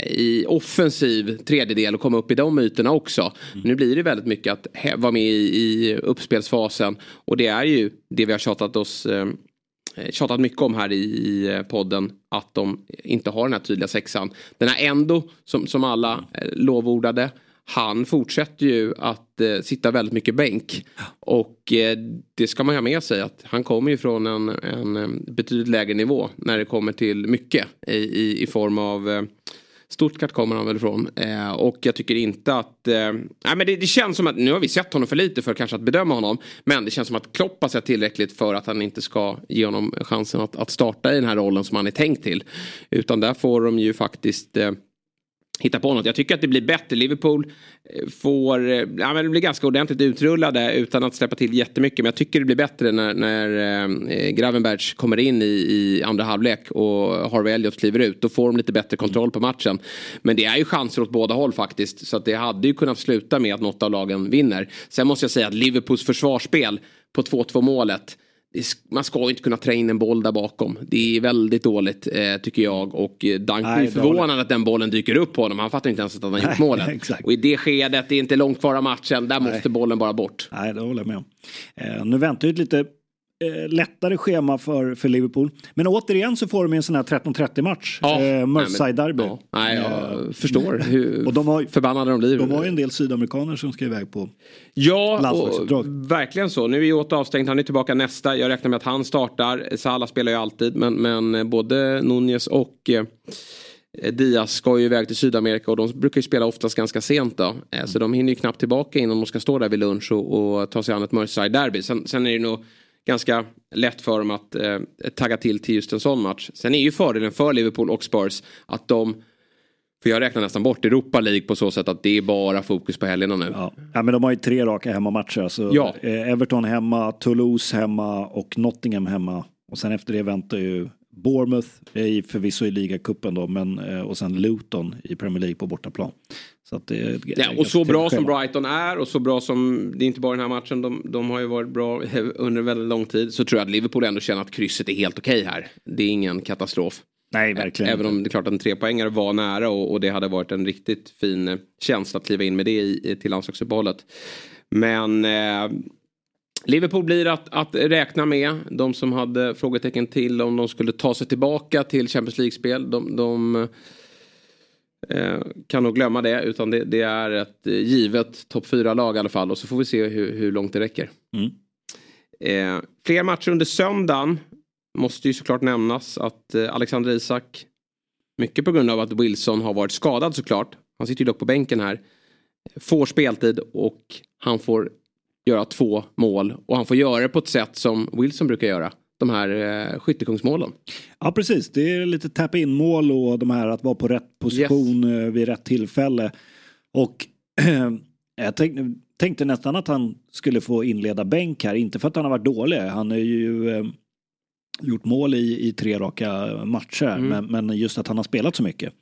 i offensiv tredjedel och komma upp i de ytorna också. Nu blir det väldigt mycket att vara med i, i uppspelsfasen och det är ju det vi har tjatat oss eh, tjatat mycket om här i, eh, podden att de inte har den här tydliga sexan. Den här Endo som, som alla eh, lovordade han fortsätter ju att eh, sitta väldigt mycket bänk. Och eh, det ska man ju ha med sig att han kommer ju från en, en eh, betydligt lägre nivå när det kommer till mycket i, i, i form av eh, Stuttgart kommer han väl ifrån. Eh, och jag tycker inte att... Eh, nej men det, det känns som att, nu har vi sett honom för lite för kanske att bedöma honom. Men det känns som att Klopp har sett tillräckligt för att han inte ska ge honom chansen att, att starta i den här rollen som han är tänkt till. Utan där får de ju faktiskt... Eh, hitta på något. Jag tycker att det blir bättre. Liverpool eh, får, eh, ja men det blir ganska ordentligt utrullade utan att släppa till jättemycket. Men jag tycker det blir bättre när, när eh, eh Gravenberch kommer in i, i andra halvlek och Harvey Elliot kliver ut. Då får de lite bättre kontroll på matchen. Men det är ju chanser åt båda håll faktiskt. Så att det hade ju kunnat sluta med att något av lagen vinner. Sen måste jag säga att Liverpools försvarsspel på 2-2 målet man ska inte kunna trä in en boll där bakom. Det är väldigt dåligt eh, tycker jag. Och eh, Dunk Nej, det förvånad att den bollen dyker upp på honom. Han fattar inte ens att han har gjort Nej, målet. exakt. Och i det skedet, det är inte långt kvar av matchen. Där måste bollen bara bort. Nej, det håller jag med om. Eh, nu väntar ju lite eh, lättare schema för, för Liverpool. Men återigen så får de en sån här 13-30 match. Ja. Eh, Merseyside-derby. Ja. Nej, jag Eh, förstår hur och de har, förbannade de blir. de har ju en del sydamerikaner som ska iväg på. Ja, och verkligen så. Nu är Jota avstängd, han är tillbaka nästa. Jag räknar med att han startar. Salah spelar ju alltid, men, men både Nunez och eh, Diaz ska ju iväg till Sydamerika och de brukar ju spela oftast ganska sent då. Eh, Så de hinner ju knappt tillbaka innan de ska stå där vid lunch och, och ta sig an ett Merseyside-derby. Sen, sen är det nog ganska lätt för dem att eh, tagga till till just en sån match. Sen är ju fördelen för Liverpool och Spurs att de för jag räknar nästan bort Europa League på så sätt att det är bara fokus på helgerna nu. Ja. ja, men de har ju tre raka hemmamatcher. Alltså, Ja. eh, Everton hemma, Toulouse hemma och Nottingham hemma. Och sen efter det väntar ju Bournemouth, i, förvisso i ligacupen då, men, eh, och sen Luton i Premier League på bortaplan. Så det, är Ja, och så bra som. Brighton är och så bra som, det är inte bara den här matchen, de, de har ju varit bra under väldigt lång tid. Så tror jag att Liverpool ändå känner att krysset är helt okej här. Det är ingen katastrof. Nej, verkligen Även om det är klart att en trepoängare var nära och, och det hade varit en riktigt fin eh, känsla att kliva in med det i, i, till landslagsuppehållet. Men eh, Liverpool blir att, att räkna med. De som hade frågetecken till om de skulle ta sig tillbaka till Champions League-spel. De, de eh, kan nog glömma det. Utan det, det är ett givet topp 4-lag i alla fall. Och så får vi se hur, hur långt det räcker. Mm. Eh, fler matcher under söndagen. måste ju såklart nämnas att eh, Alexander Isak, mycket på grund av att Wilson har varit skadad såklart, han sitter ju dock på bänken här, får speltid och han får göra två mål och han får göra det på ett sätt som Wilson brukar göra. De här eh, skyttekungsmålen. Ja precis, det är lite tap-in mål och de här att vara på rätt position yes. vid rätt tillfälle. Och jag tänkte, tänkte, nästan att han skulle få inleda bänk här, inte för att han har varit dålig. Han har ju eh, gjort mål i, i tre raka matcher, mm. men, men, just att han har spelat så mycket.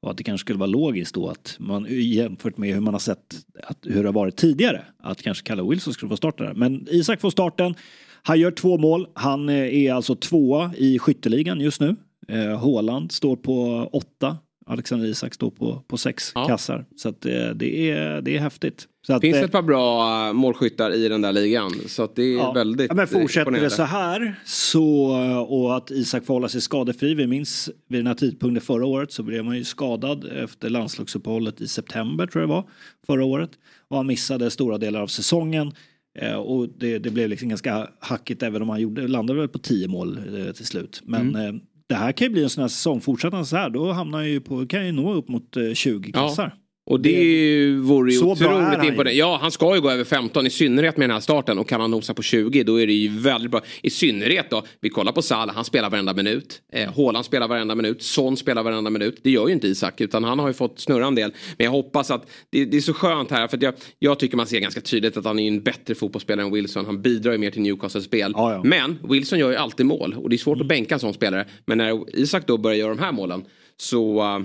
Och att det kanske skulle vara logiskt då att man jämfört med hur man har sett att, hur det har varit tidigare, att kanske Kalle Wilson skulle få starta där. Men Isak får starten. Han gör två mål. Han eh, är alltså tvåa i skytteligan just nu. Eh, Håland står på åtta. Alexander Isak står på, på sex ja. kassar. Så att, eh, det, är, det är häftigt. Så det finns att, ett par bra målskyttar i den där ligan. Så att det är ja. väldigt ja, Men fortsätter det så här så, och att Isak får hålla sig skadefri. Vi minns vid den här tidpunkten förra året så blev man ju skadad efter landslagsuppehållet i september tror jag det var. Förra året. Och han missade stora delar av säsongen. Eh, och det, det, blev liksom ganska hackigt även om han gjorde, landade väl på 10 mål eh, till slut. Men mm. Eh, det här kan ju bli en sån här säsong. Fortsätter han så här då hamnar han ju på, kan ju nå upp mot 20 kassar. Ja. Och det, det vore ju otroligt imponerande. Ja, han ska ju gå över 15 i synnerhet med den här starten. Och kan han nosa på 20 då är det ju väldigt bra. I synnerhet då, vi kollar på Salah, han spelar varenda minut. Eh, Haaland spelar varenda minut. Son spelar varenda minut. Det gör ju inte Isak, utan han har ju fått snurra en del. Men jag hoppas att det, det är så skönt här, för jag, jag, tycker man ser ganska tydligt att han är en bättre fotbollsspelare än Wilson. Han bidrar ju mer till Newcastles spel. Ja, ja. Men Wilson gör ju alltid mål och det är svårt mm. att bänka en sån spelare. Men när Isak då börjar göra de här målen så uh,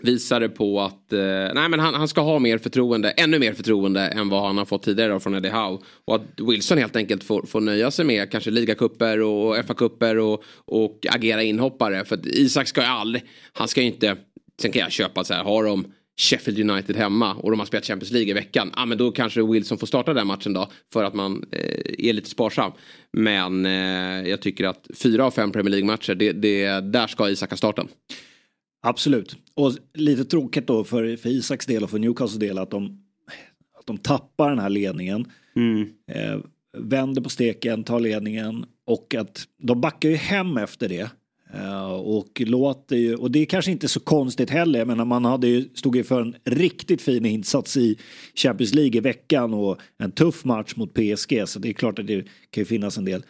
visade på att eh, nej, men han, han, ska ha mer förtroende, ännu mer förtroende än vad han har fått tidigare från Eddie Howe. Och att Wilson helt enkelt får, får nöja sig med kanske ligacuper och FA-cuper och, och agera inhoppare. För att Isak ska ju aldrig, han ska ju inte, sen kan jag köpa så här, har de Sheffield United hemma och de har spelat Champions League i veckan. Ja men då kanske Wilson får starta den matchen då för att man eh, är lite sparsam. Men eh, jag tycker att fyra av fem Premier League-matcher, det, det, där ska Isak ha starten. Absolut. Och lite tråkigt då för, för Isaks del och för Newcastles del att de, att de tappar den här ledningen. Mm. Eh, vänder på steken, tar ledningen och att de backar ju hem efter det. Uh, och låter ju, och det är kanske inte så konstigt heller, men man hade ju, stod ju för en riktigt fin insats i Champions League i veckan och en tuff match mot PSG, så det är klart att det kan ju finnas en del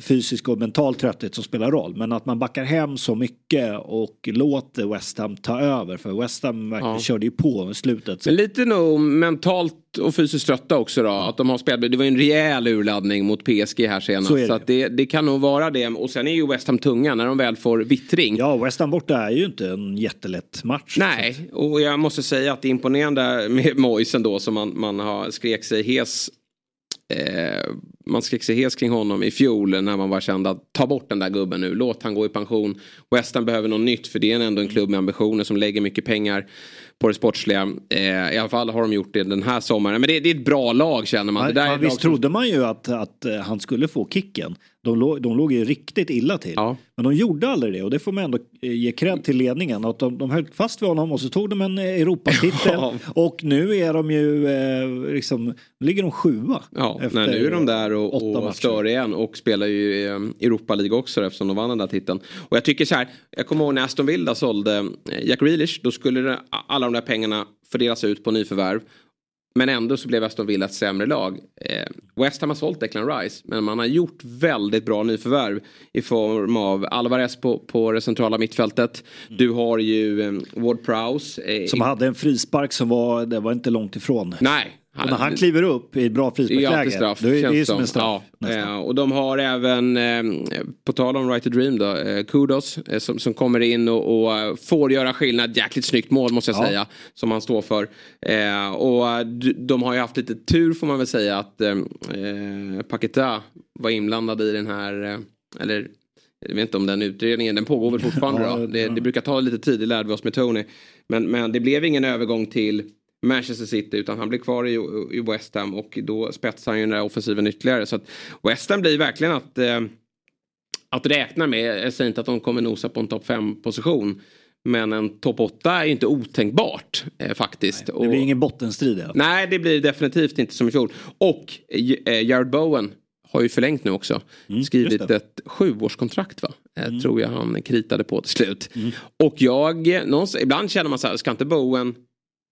fysisk och mental trötthet som spelar roll. Men att man backar hem så mycket och låter West Ham ta över. För West Ham ja. körde ju på i slutet. Men lite nog mentalt och fysiskt trötta också då. Att de har spelat, det var ju en rejäl urladdning mot PSG här senast. Så, det. så det, det, kan nog vara det. Och sen är ju West Ham tunga när de väl får vittring. Ja, West Ham borta är ju inte en jättelätt match. Nej, och jag måste säga att det är imponerande med Moise ändå som man, man har skrek sig hes Eh, man skrek sig hes kring honom i fjol när man var känd att ta bort den där gubben nu. Låt han gå i pension. West Ham behöver något nytt för det är ändå en klubb med ambitioner som lägger mycket pengar på det sportsliga. Eh, I alla fall har de gjort det den här sommaren. Men det, det är ett bra lag känner man. Ja, det där ja, visst som... trodde man ju att, att uh, han skulle få kicken. De, låg, de låg ju riktigt illa till. Ja. Men de gjorde aldrig det och det får man ändå eh, ge cred till ledningen. Att de, de höll fast vid honom och så tog de en Europatitel. Ja. Och nu är de ju eh, liksom, ligger de sjua. Ja, nej, nu är de där och, och stör igen och spelar ju i Europa League också eftersom de vann den där titeln. Och jag tycker så här, jag kommer ihåg när Aston Villa sålde Jack Grealish, då skulle alla de där pengarna fördelas ut på nyförvärv. Men ändå så blev Aston Villa ett sämre lag. Eh, West Ham har sålt Declan Rice men man har gjort väldigt bra nyförvärv i form av Alvarez på, på det centrala mittfältet. Du har ju eh, Ward Prowse. Eh, som hade en frispark som var, det var inte långt ifrån. Nej, när han kliver upp i ett bra frisparksläge. straff. Det är, det är som en straff. Ja. Eh, och de har även, eh, på tal om Right to Dream då, eh, Kudos som, som kommer in och, och, får göra skillnad. Jäkligt snyggt mål måste jag ja. säga. Som han står för. Och de har ju haft lite tur får man väl säga att Paketa var inblandad i den här, eller jag vet inte om den utredningen, den pågår väl fortfarande ja. Det, det, brukar ta lite tid, det lärde vi oss med Tony. Men, men det blev ingen övergång till Manchester City utan han blir kvar i, i West Ham och då spetsar han ju den där offensiven ytterligare. Så att West Ham blir verkligen att, eh, att räkna med. Jag säger inte att de kommer nosa på en topp 5 position. Men en topp 8 är inte otänkbart eh, faktiskt. Nej, det blir och, ingen bottenstrid. Nej, det blir definitivt inte som i fjol. Och eh, Jared Bowen har ju förlängt nu också. Mm, Skrivit ett sjuårskontrakt va? Eh, Mm. Tror jag han kritade på till slut. Och jag, någonstans, ibland känner man så här, ska inte Bowen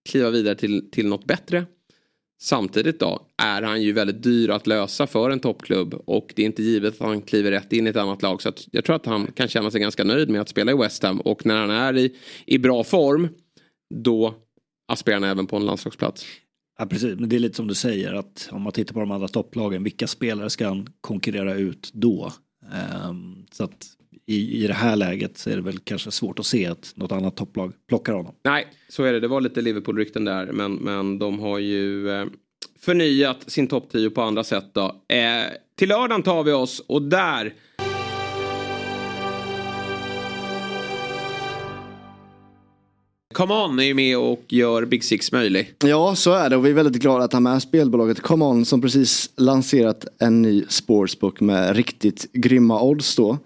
kliva vidare till, till något bättre? Samtidigt då är han ju väldigt dyr att lösa för en toppklubb och det är inte givet att han kliver rätt in i ett annat lag. Så att jag tror att han kan känna sig ganska nöjd med att spela i West Ham och när han är i, i bra form då aspirerar han även på en landslagsplats. Ja precis, men det är lite som du säger att om man tittar på de andra topplagen, vilka spelare ska han konkurrera ut då? Um, så att i, i det här läget så är det väl kanske svårt att se att något annat topplag plockar honom. Nej, så är det. Det var lite Liverpool-rykten där. Men, men de har ju eh, förnyat sin topp 10 på andra sätt då. Eh, till lördagen tar vi oss och där Come On är ju med och gör Big Six möjlig. Ja, så är det och vi är väldigt glada att ha med spelbolaget Come On som precis lanserat en ny sportsbook med riktigt grymma odds då.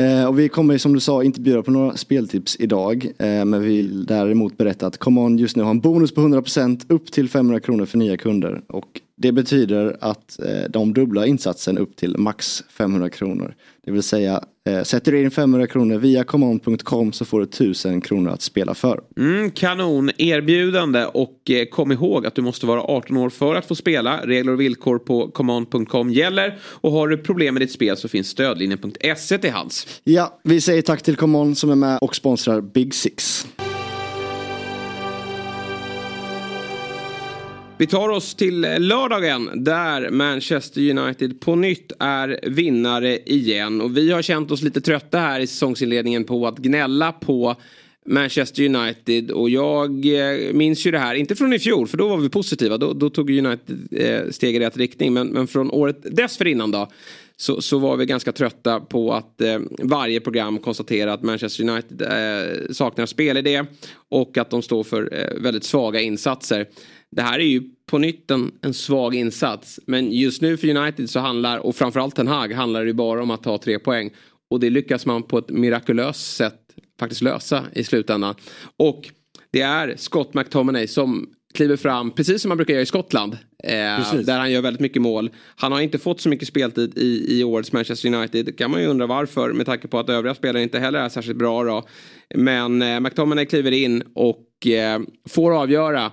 Eh, och vi kommer som du sa inte bjuda på några speltips idag. Eh, men vi vill däremot berätta att Come On just nu har en bonus på 100% upp till 500 kronor för nya kunder. Och det betyder att eh, de dubblar insatsen upp till max 500 kronor. Det vill säga eh, sätter du in 500 kronor via comeon.com så får du 1000 kronor att spela för. Mm, kanon erbjudande och eh, kom ihåg att du måste vara 18 år för att få spela. Regler och villkor på command.com gäller och har du problem med ditt spel så finns stödlinjen.se till hands. Ja, vi säger tack till Common som är med och sponsrar Big Six. Vi tar oss till lördagen där Manchester United på nytt är vinnare igen. Och vi har känt oss lite trötta här i säsongsinledningen på att gnälla på Manchester United och jag eh, minns ju det här, inte från i fjol för då var vi positiva, då, då tog United eh, steg i rätt riktning men, men från året dessförinnan då så, så var vi ganska trötta på att eh, varje program konstaterar att Manchester United eh, saknar spelidé och att de står för eh, väldigt svaga insatser. Det här är ju på nytt en, en svag insats men just nu för United så handlar, och framförallt Ten Hag handlar det ju bara om att ta tre poäng och det lyckas man på ett mirakulöst sätt faktiskt lösa i slutändan. Och det är Scott McTominay som kliver fram, precis som man brukar göra i Skottland. Eh, där han gör väldigt mycket mål. Han har inte fått så mycket speltid i, i årets Manchester United. Det kan man ju undra varför med tanke på att övriga spelare inte heller är särskilt bra. Då. Men eh, McTominay kliver in och eh, får avgöra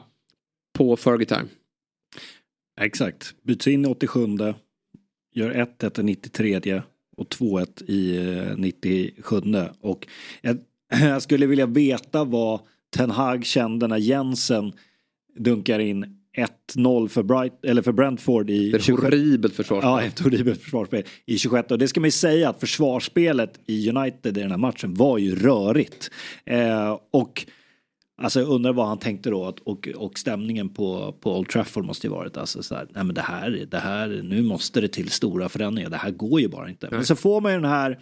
på Fergie Time. Exakt, byts in i 87, gör 1-1 i 93 och 2-1 i eh, 97. Och jag, jag skulle vilja veta vad Ten Hag kände när Jensen dunkar in 1-0 för, Bright, eller för Brentford i Det är ett 26 horribelt försvarsspel. Ja, ett horribelt försvarsspel i 26. Och det ska man ju säga att försvarsspelet i United i den här matchen var ju rörigt. Eh, och alltså jag undrar vad han tänkte då att, och, och stämningen på, på Old Trafford måste ju varit alltså så här, nej men det här, det här, nu måste det till stora förändringar, det här går ju bara inte. Men så får man ju den här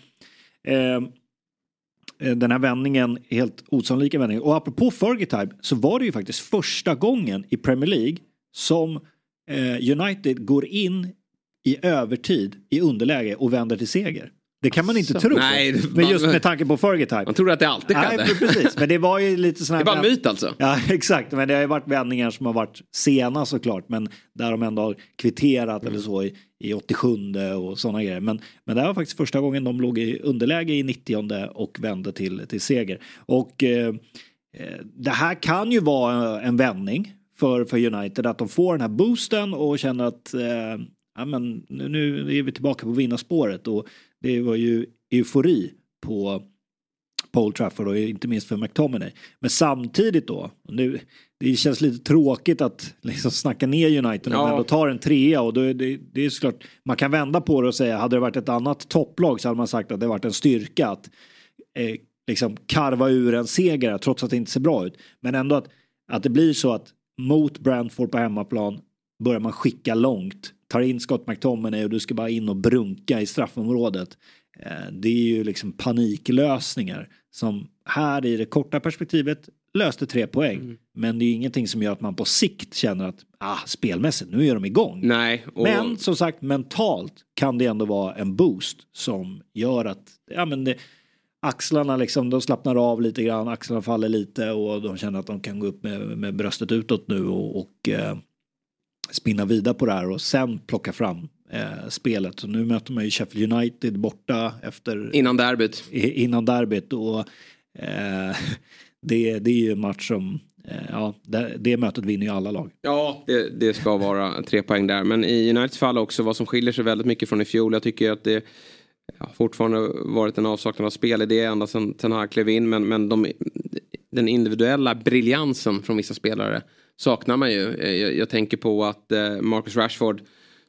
eh, den här vändningen, helt osannolika vändningen. Och apropå Fergie så var det ju faktiskt första gången i Premier League som eh, United går in i övertid i underläge och vänder till seger. Det kan man inte Asså, tro. nej, på. det- Men just med tanke på Fergie Time. Man tror att det alltid Nej, skedde. men precis. Men det var ju lite sån Det här... är bara en myt alltså. Ja, exakt. Men det har ju varit vändningar som har varit sena såklart. Men där de ändå har kvitterat eller så i, i 87 och sådana grejer. Men, men det här var faktiskt första gången de låg i underläge i 90 och vände till, till seger. Och eh, eh, det här kan ju vara en vändning för, för United. Att de får den här boosten och känner att eh, ja, men nu, nu är vi tillbaka på vinnarspåret. Och det var ju eufori på Old Trafford och inte minst för McTominay. Men samtidigt då, nu, det känns lite tråkigt att liksom snacka ner United Ja. men ändå tar en trea och då är det, det är såklart, man kan vända på det och säga, hade det varit ett annat topplag så hade man sagt att det varit en styrka att eh, liksom karva ur en seger trots att det inte ser bra ut. Men ändå att, att det blir så att mot Brentford på hemmaplan börjar man skicka långt, tar in Scott McTominay och du ska bara in och brunka i straffområdet. Eh, Det är ju liksom paniklösningar som här i det korta perspektivet löste tre poäng. Mm. Men det är ingenting som gör att man på sikt känner att ah, spelmässigt, nu är de igång. Nej, och Men som sagt mentalt kan det ändå vara en boost som gör att ja, men det, axlarna liksom, de slappnar av lite grann, axlarna faller lite och de känner att de kan gå upp med, med bröstet utåt nu och, och eh, spinna vidare på det här och sen plocka fram eh, spelet. Så nu möter man ju Sheffield United borta efter Innan derbyt. i- innan derbyt och eh, det, det är ju en match som, eh, ja det, det mötet vinner ju alla lag. Ja, det, det ska vara tre poäng där. Men i Uniteds fall också vad som skiljer sig väldigt mycket från i fjol. Jag tycker att det ja, fortfarande varit en avsaknad av spelidé ända sedan Ten Hag klev in. Men, men de, den individuella briljansen från vissa spelare saknar man ju. Eh, jag, jag tänker på att eh, Marcus Rashford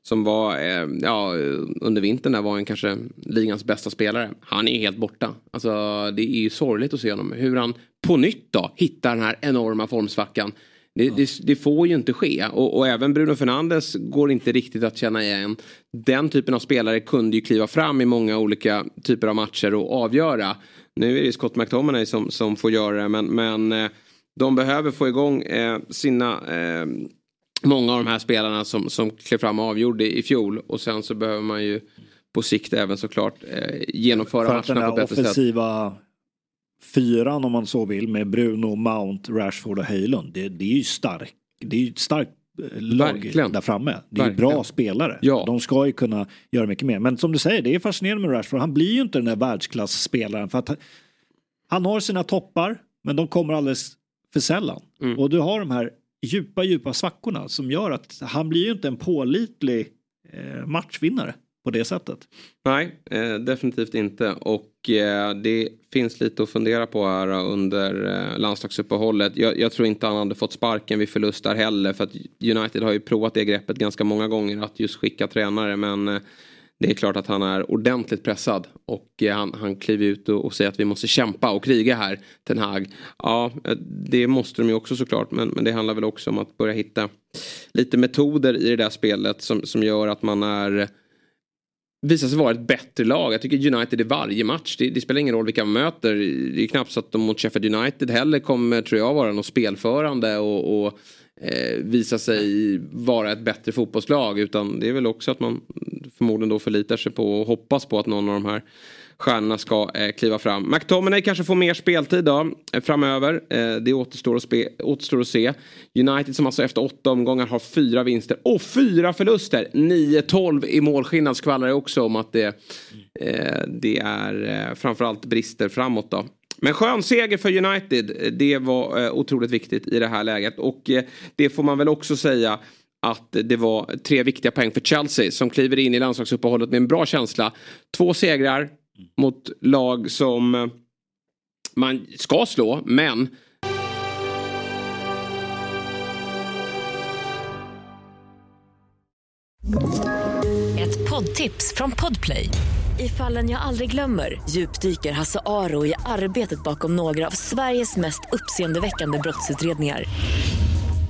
som var, eh, ja, under vintern där var en kanske ligans bästa spelare. Han är helt borta. Alltså det är ju sorgligt att se honom. Hur han på nytt då hittar den här enorma formsvackan. Det, det, det får ju inte ske. Och, och även Bruno Fernandes går inte riktigt att känna igen. Den typen av spelare kunde ju kliva fram i många olika typer av matcher och avgöra. Nu är det Scott McTominay som, som får göra det men, men eh, de behöver få igång eh, sina eh, många av de här spelarna som, som klev fram och avgjorde i fjol. Och sen så behöver man ju på sikt även såklart genomföra För matcherna på ett bättre sätt. offensiva fyran om man så vill med Bruno, Mount, Rashford och Höjlund. Det, det är ju stark, det är ju ett starkt lag Verkligen. där framme. Det är Verkligen. bra spelare. Ja. De ska ju kunna göra mycket mer. Men som du säger, det är fascinerande med Rashford. Han blir ju inte den där världsklasspelaren. För att han, han har sina toppar, men de kommer alldeles för sällan. Mm. Och du har de här djupa, djupa svackorna som gör att han blir ju inte en pålitlig eh, matchvinnare på det sättet. Nej, eh, definitivt inte. Och Eh, det finns lite att fundera på här under eh, landslagsuppehållet. Jag, jag tror inte han hade fått sparken vid förlust där heller. För att United har ju provat det greppet ganska många gånger. Att just skicka tränare. Men eh, det är klart att han är ordentligt pressad. Och han, han kliver ut och, och säger att vi måste kämpa och kriga här. Ten Hag. Ja, det måste de ju också såklart. Men, men det handlar väl också om att börja hitta lite metoder i det där spelet. Som, som gör att man är visar sig vara ett bättre lag. Jag tycker United i varje match, det, det spelar ingen roll vilka man möter. Det är knappt så att de mot Sheffield United heller kommer, tror jag, vara något spelförande och, och eh, visa sig vara ett bättre fotbollslag. Utan det är väl också att man förmodligen då förlitar sig på och hoppas på att någon av de här stjärnorna ska eh, kliva fram. McTominay kanske får mer speltid då, eh, framöver. Eh, det återstår att, spe, återstår att se. United som alltså efter åtta omgångar har fyra vinster och fyra förluster. 9-12 i målskillnad skvallrar det också om att det, eh, det är eh, framförallt brister framåt då. Men skön seger för United. Det var eh, otroligt viktigt i det här läget. Och eh, det får man väl också säga att det var tre viktiga poäng för Chelsea som kliver in i landslagsuppehållet med en bra känsla. Två segrar mot lag som eh, man ska slå, men Ett poddtips från Podplay. I fallen jag aldrig glömmer djupdyker Hasse Aro i arbetet bakom några av Sveriges mest uppseendeväckande brottsutredningar.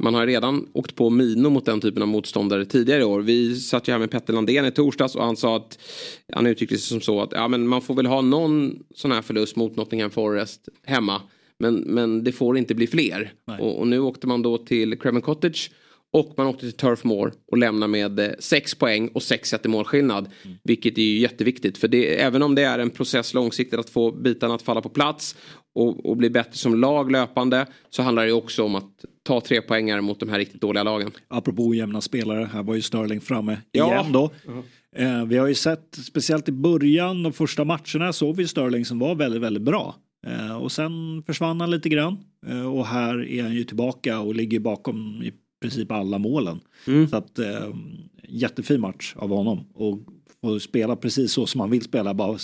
Man har redan åkt på minor mot den typen av motståndare tidigare i år. Vi satt ju här med Petter Landén i torsdags och han sa att han uttryckte sig som så att ja, men man får väl ha någon sån här förlust mot Nottingham Forest hemma. Men, men det får inte bli fler. Och, och nu åkte man då till Craven Cottage och man åkte till Turf Moor och lämnar med eh, sex poäng och sex set i målskillnad. Vilket är ju jätteviktigt. För det, även om det är en process långsiktigt att få bitarna att falla på plats och, och bli bättre som lag löpande så handlar det också om att ta tre poängar mot de här riktigt dåliga lagen. Apropå ojämna spelare, här var ju Sterling framme Ja. igen då. Eh, vi har ju sett, speciellt i början, de första matcherna, såg vi Sterling som var väldigt, väldigt bra. Eh, och sen försvann han lite grann. Eh, och här är han ju tillbaka och ligger bakom i princip alla målen. Så att eh, jättefin match av honom. Och få spela precis så som han vill spela. Bara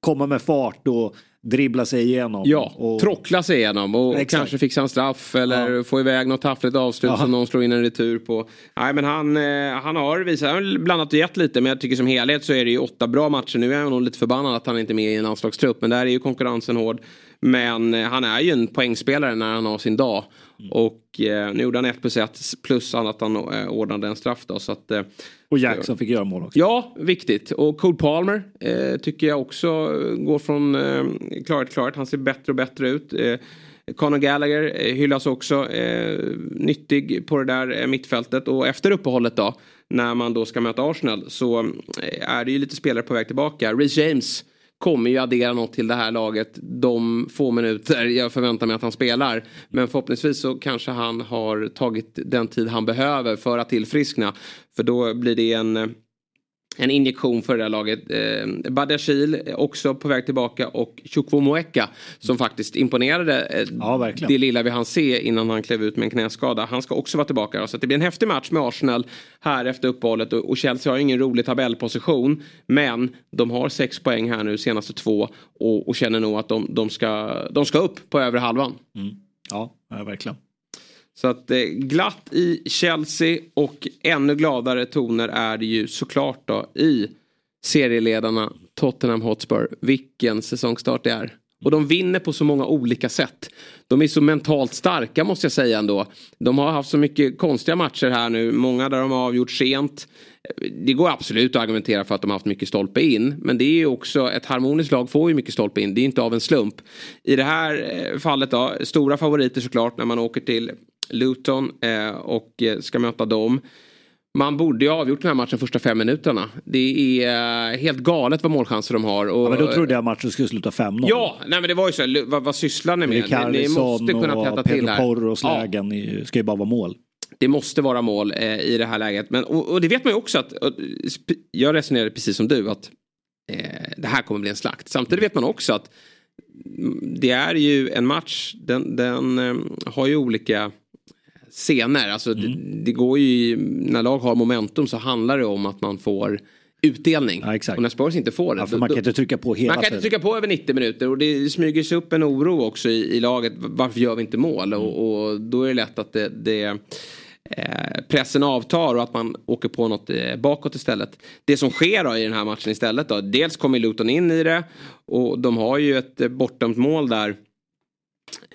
komma med fart och dribbla sig igenom. Ja, och, trockla sig igenom och Exakt. kanske fixa en straff eller få iväg något taffligt avslut Ja. som någon slår in en retur på. Nej men han, eh, han har visat, han har blandat och gett lite men jag tycker som helhet så är det ju åtta bra matcher. Nu är jag nog lite förbannad att han inte är med i en landslagstrupp men där är ju konkurrensen hård. Men eh, han är ju en poängspelare när han har sin dag. Och eh, nu gjorde han 1 plus 1 plus att han eh, ordnade en straff då. Så att, eh, Och Jackson fick göra mål också. Ja, viktigt. Och Cole Palmer eh, tycker jag också går från eh, klarhet klarhet. Han ser bättre och bättre ut. Eh, Conor Gallagher eh, hyllas också. Eh, nyttig på det där eh, mittfältet. Och efter uppehållet då, när man då ska möta Arsenal, så är det ju lite spelare på väg tillbaka. Reece James kommer ju addera något till det här laget de få minuter jag förväntar mig att han spelar. Men förhoppningsvis så kanske han har tagit den tid han behöver för att tillfriskna. För då blir det en eh, en injektion för det här laget. Eh, Badiashil också på väg tillbaka och Chukwuemeka som faktiskt imponerade eh, Ja, det lilla vi hann se innan han klev ut med en knäskada. Han ska också vara tillbaka. då. Så det blir en häftig match med Arsenal här efter uppehållet och och Chelsea har ingen rolig tabellposition men de har sex poäng här nu senaste två och, och känner nog att de, de, ska, de ska upp på övre halvan. Ja, ja, verkligen. Så att eh, glatt i Chelsea och ännu gladare toner är det ju såklart då i serieledarna Tottenham Hotspur. Vilken säsongstart det är. Och de vinner på så många olika sätt. De är så mentalt starka måste jag säga ändå. De har haft så mycket konstiga matcher här nu. Många där de har avgjort sent. Det går absolut att argumentera för att de har haft mycket stolpe in. Men det är ju också ett harmoniskt lag får ju mycket stolpe in. Det är inte av en slump. I det här eh, fallet då, stora favoriter såklart när man åker till Luton eh, och eh, ska möta dem. Man borde ju ha avgjort den här matchen första fem minuterna. Det är eh, helt galet vad målchanser de har. Och, Ja, men då trodde jag matchen skulle sluta 5-0. Ja, nej men det var ju så. Vad, vad sysslar ni med? Ni, ni måste kunna täta till Pedro här. Porros Ja, lägen i- ska ju bara vara mål. det måste vara mål eh, i det här läget. Men, och, och det vet man ju också att, och, jag resonerade precis som du, att eh, det här kommer bli en slakt. Samtidigt vet man också att mm, det är ju en match, den, den eh, har ju olika scener. Alltså det, det går ju, när lag har momentum så handlar det om att man får utdelning. Och när Spurs inte får det. Ja, då- man kan inte trycka på hela man kan inte trycka på över 90 minuter och det smyger sig upp en oro också i, i laget. Varför gör vi inte mål? Och, och då är det lätt att det, det eh, pressen avtar och att man åker på något eh, bakåt istället. Det som sker då i den här matchen istället då. Dels kommer Luton in i det och de har ju ett eh, bortdömt mål där.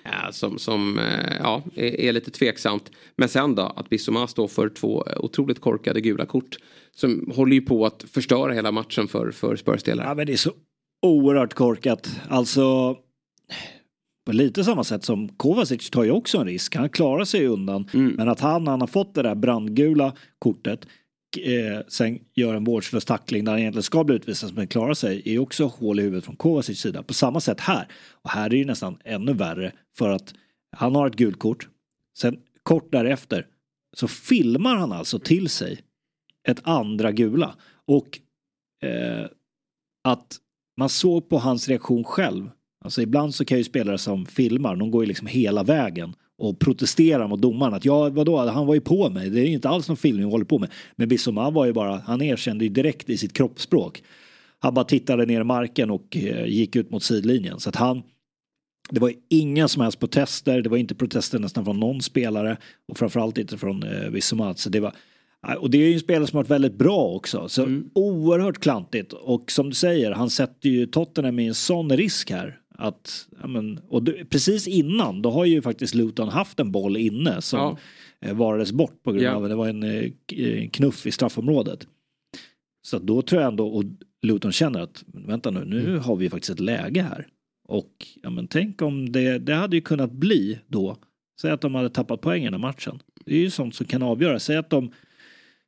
Eh, Som, som eh, ja, är, är lite tveksamt. Men sen då att Bissoma står för två otroligt korkade gula kort. Som håller ju på att förstöra hela matchen för, för Spurs-spelare. Ja, men det är så oerhört korkat. Alltså, på lite samma sätt som Kovacic tar ju också en risk. Han klarar sig undan. Men att han, han har fått det där brandgula kortet, eh, sen gör en vårdslös tackling där han egentligen ska bli utvisad men klarar sig, är också hål i huvudet från Kovacic sida. På samma sätt här. Och här är det ju nästan ännu värre för att han har ett gult kort. Sen kort därefter så filmar han alltså till sig ett andra gula. Och eh, att man såg på hans reaktion själv. Alltså ibland så kan ju spelare som filmar, de går ju liksom hela vägen och protesterar mot domaren att ja vadå, han var ju på mig, det är inte alls någon filmning jag håller på med. Men Bissoma var ju bara, han erkände ju direkt i sitt kroppsspråk. Han bara tittade ner i marken och eh, gick ut mot sidlinjen. Så att han, det var inga som helst protester, det var inte protester nästan från någon spelare och framförallt inte från eh, Bissoma. Så det var, och det är ju en spelare som har varit väldigt bra också. Så oerhört klantigt. Och som du säger, han sätter ju Tottenham i en sån risk här. Att, ja, men, och du, precis innan, då har ju faktiskt Luton haft en boll inne som Ja. eh, varades bort på grund Ja. av det var en eh, k- eh, knuff i straffområdet. Så då tror jag ändå, och Luton känner att vänta nu, nu Mm. har vi faktiskt ett läge här. Och ja, men tänk om det, det hade ju kunnat bli då, säg att de hade tappat poängen i matchen. Det är ju sånt som kan avgöra. Säg att de